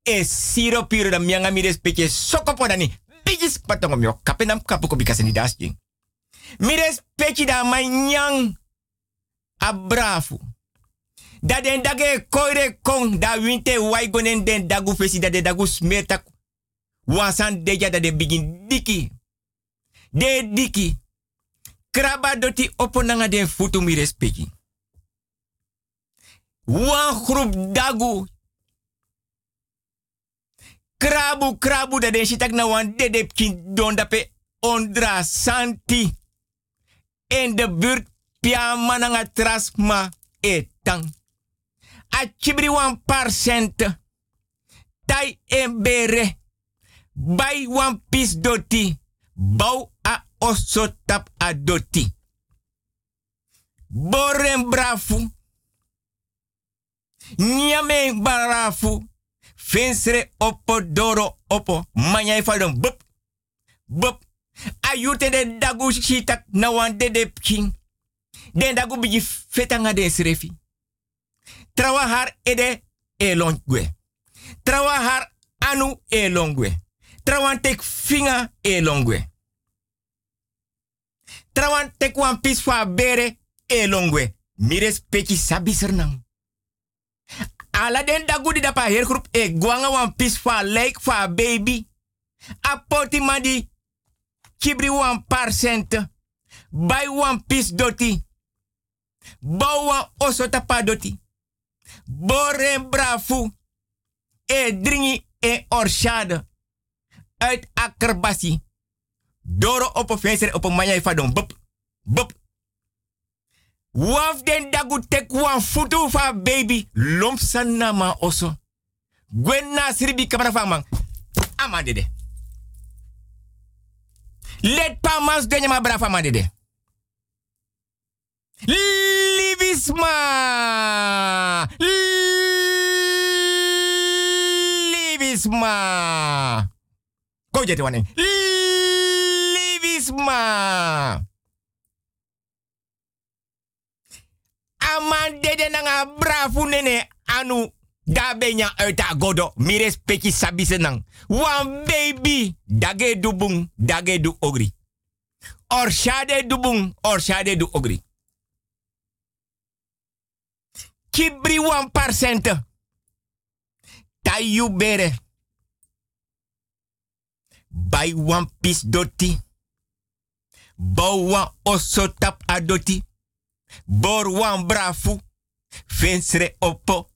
E siro piro da mianga mires peki sokopo dani. Bigis patongo mio kapenam kapu ko bikaseni dasjing. Mires peki da manyang. A bravo. Da den dage koire kong da winte waigonen den dagu fesi da de dagu smertak. Wansan deja da de begin diki. De diki. Kraba doti opo nanga den futu mi respeki. Wan groep dagu. Krabu krabu da den shitak na wan dede kin don ondra santi. In de buurt pia mananga trasma etang. A chibri wan parcent. Tai en bere. Bai wan pis doti. Bau a oso tap a doti. Boren brafu. Nyame barafu. Fensre opo doro opo. Manya ifadon bup. Bup. Ayute de dagu shitak na wan de de. Den dagu biji fetanga de srefi. Trawa har ede e longwe. Trawa har anu e longwe. Trawan tek finga e longwe. Trawan tek wan pis fa bere e longwe. Mires peki sabi sernang. Ala den dagudi da pa her e gwanga wan pis fa like fa baby. A poti madi kibri wan parcent. Bai wan pis doti. Bau wan oso tapa doti. Boren brafu. E dringi e orshade. Uit akkerbasi. Doro op een venster op een manja ifadon. Bup. Bup. Waf den dagu tek wan baby. Lomp sanama oso. Gwen na sribi kabra fa man. Ama. Let pa mans denye ma. Libisma. Libisma. Go jete wane. Libisma. Aman dede nanga brafu nene anu. Da benya uit a godo. Mires peki sabi senang. Wan baby. Dage du bung. Dage du ogri. Orshade du bung. Orshade du ogri. Kibri wan Taiu Tayu bere. Bai wan pis doti. Bou wan oso tap adoti. Bor wan brafu. Vensre opo.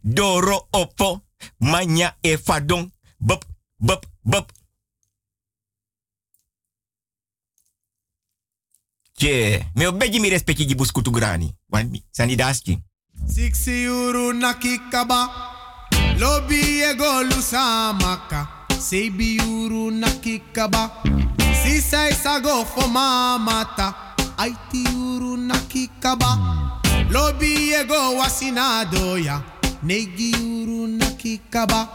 Doro opo. Manya e fadon. Bop, bop, bop. Tje, yeah. me mi respecti di buskutu grani. Wan mi, sandidaski. Siksi uru nakikaba, lobi ego lusamaka. Sebi uru nakikaba, sisa isago for mamata. Aiti uru nakikaba, lobi ego wasinadoya. Negi uru nakikaba,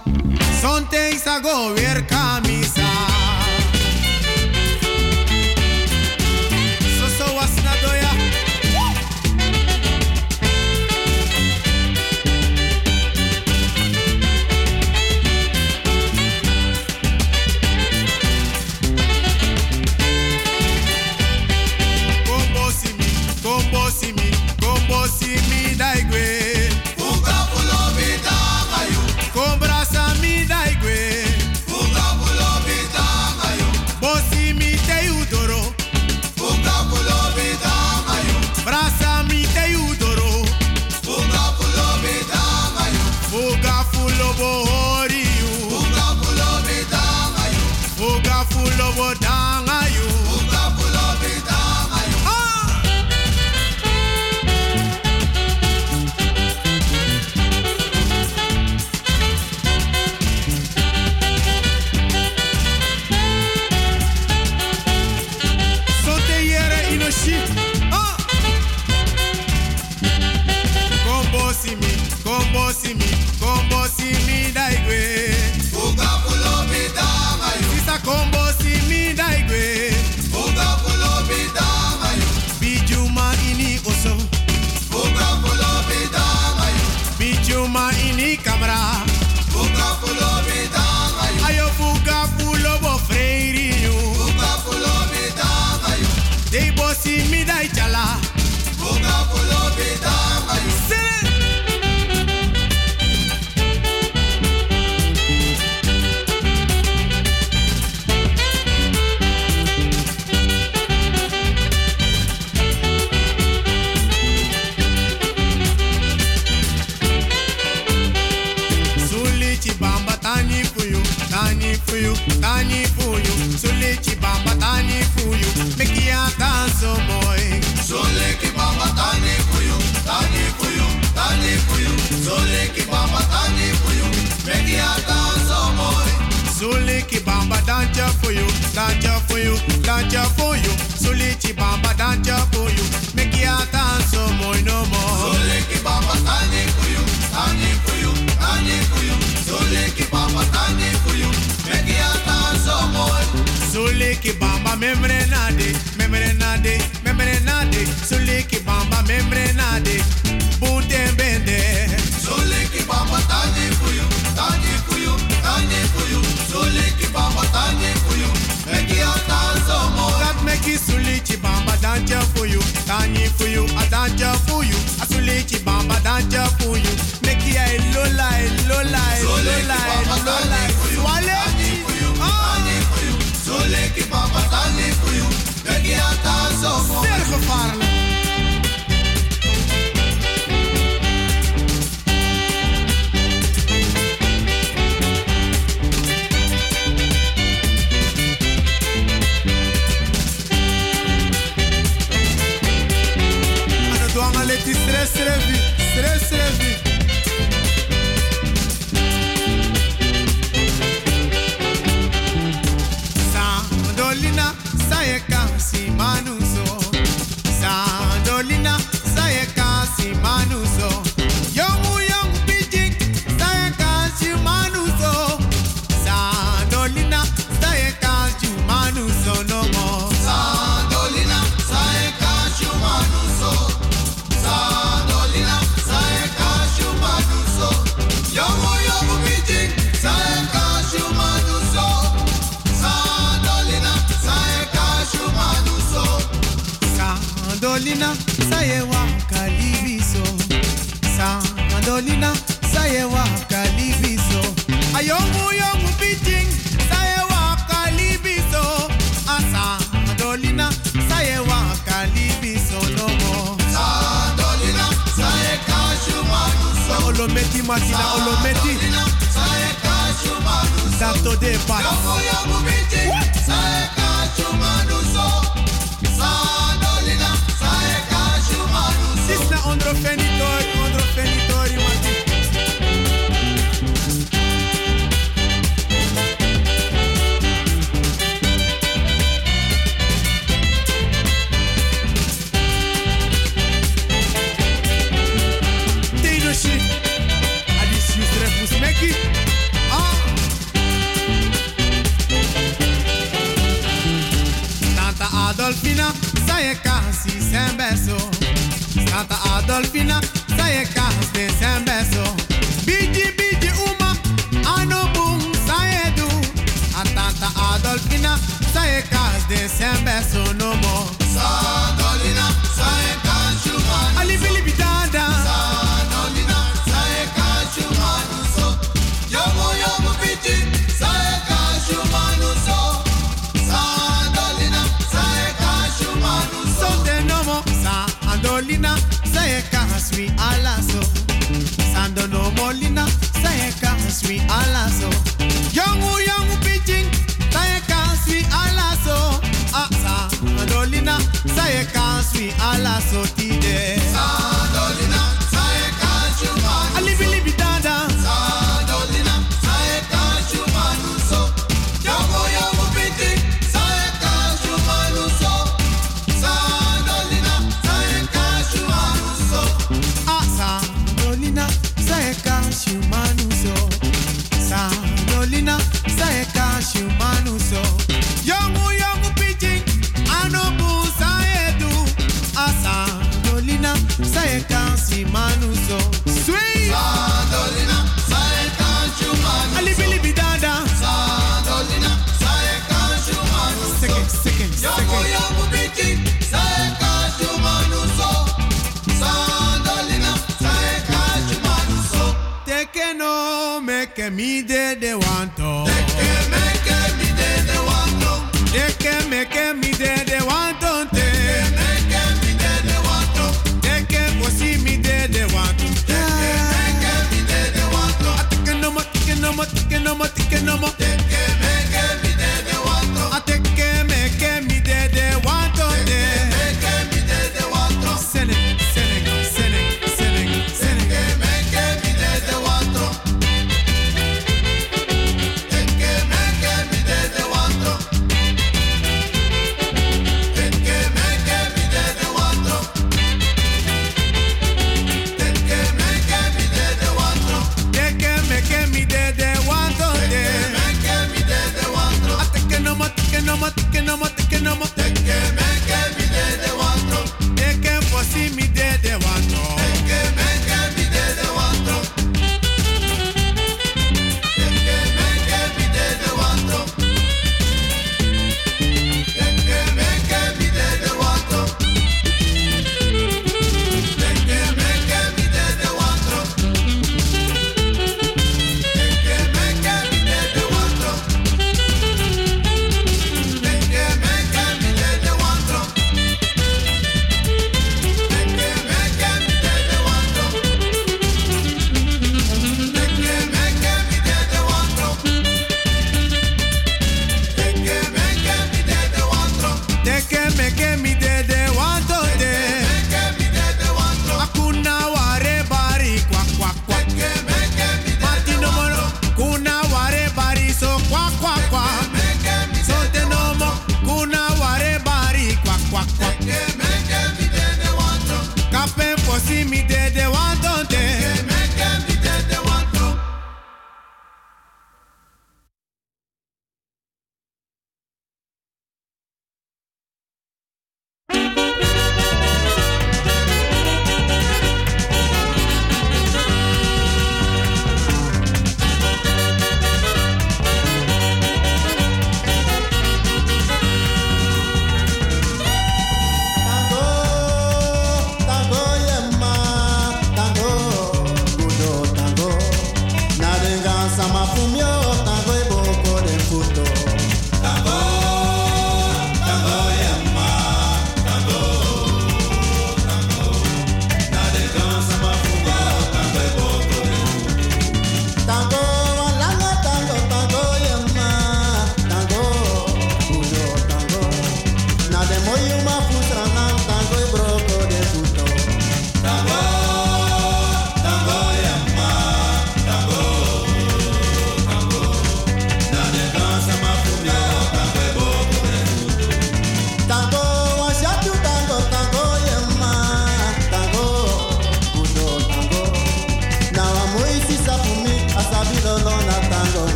sonte isago weer kamisa. ki bamba tani fuyu, me kia tanso oh boy. Zole ki bamba tani fuyu, tani fuyu, tani fuyu. Zole ki bamba tani fuyu, me kia tanso oh boy. Zole ki bamba danja fuyu, danja fuyu, danja fuyu. Membrenade, membrenade, membrenade. nade, membre membrenade, suliki bamba membre nade, buten bende. Suliki bamba tani kuyu, tani kuyu, tani kuyu, suliki bamba tani kuyu, eki atanzo mo. Kat meki suliki bamba danja kuyu, tani kuyu, adanja kuyu, asuliki bamba danja kuyu, meki ay lola, ay lola, ay lola. yesterday olometi masina olometi dato de bat. Yabo yabo. Beata Adolfina, zij kast de sembeso. Bigi, bigi, uma, ano bum, sai du. A tata Adolfina, saie ca de no mo. Sa dolina, kast ca juma. Ali, bili. say cause we alaso. Sando no molina, say cause we alaso. Yongu yongu pigeon, say cause we alaso. Ah, ah sa, andolina, say cause we alaso today.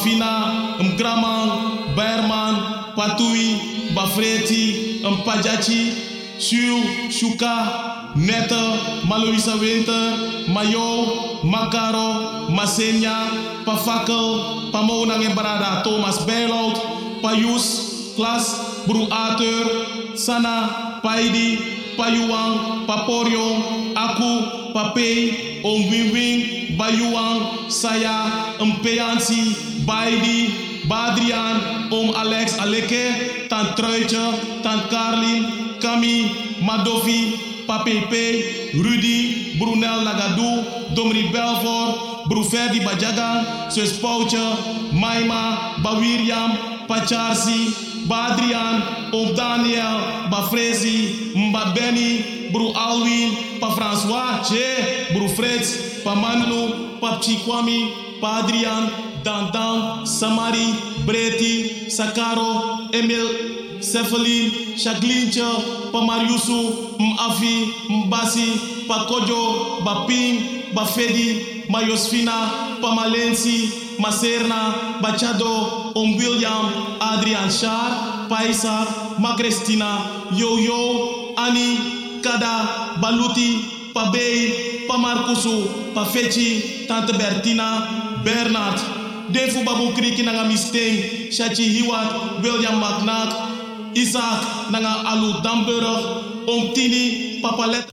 Bafina, Mgraman, Bayerman, Patui, Bafreti, Mpajachi, Siu, Shuka, Neta, Maloisa Winter, Mayo, Makaro, Masenya, Pafakel, Pamonang Barada, Thomas Bailout, Payus, Klas, Bruater, Sana, Paidi, Payuang, Paporio, aku, Papei, Ongwingwing, Bayuang, saya, Empeansi, baidi, Badrian, om Alex Aleke, tant Truitje, tant Carlin, Kami, Madovi, Papepe, Rudy, Brunel Nagadou, Domri Belfort, Bru Ferdi Bajaga, Sus Poutje, Maima, Bawiriam, Pacharsi, Badrian, Om Daniel, Bafrezi, Mba Benny, Bru Alwin, Pa François, Che, Bru Fritz, Pa Manlu, Pa Chikwami, Pa Dandan, Samari, Breti, Sakaro, Emil, Cephalin, Shaglincha, Pa Mariusu, Mafi, Mbasi, Pa Kojo, Bapin, Bafedi, Mayosfina, Pa Malensi, Maserna, Bachado, Om William, Adrian Shar, Pa Isaac, Ma Cristina, Yo Yo, Ani, Kada, Baluti, Pa Bey, Pa Marcusu, Pa Fechi, Tante Bertina, Bernard, Defu Babu Kriki nanga Misteng, Shachi Hiwat, William McNack, Isaac nanga Alu Damburg, Om Tini, Papa Let.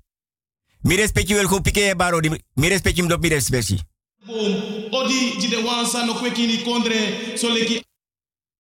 Mi respecti wel goed pike baro di mi respecti mdop mi respecti. Odi jide wansa no kweki ni kondre, so leki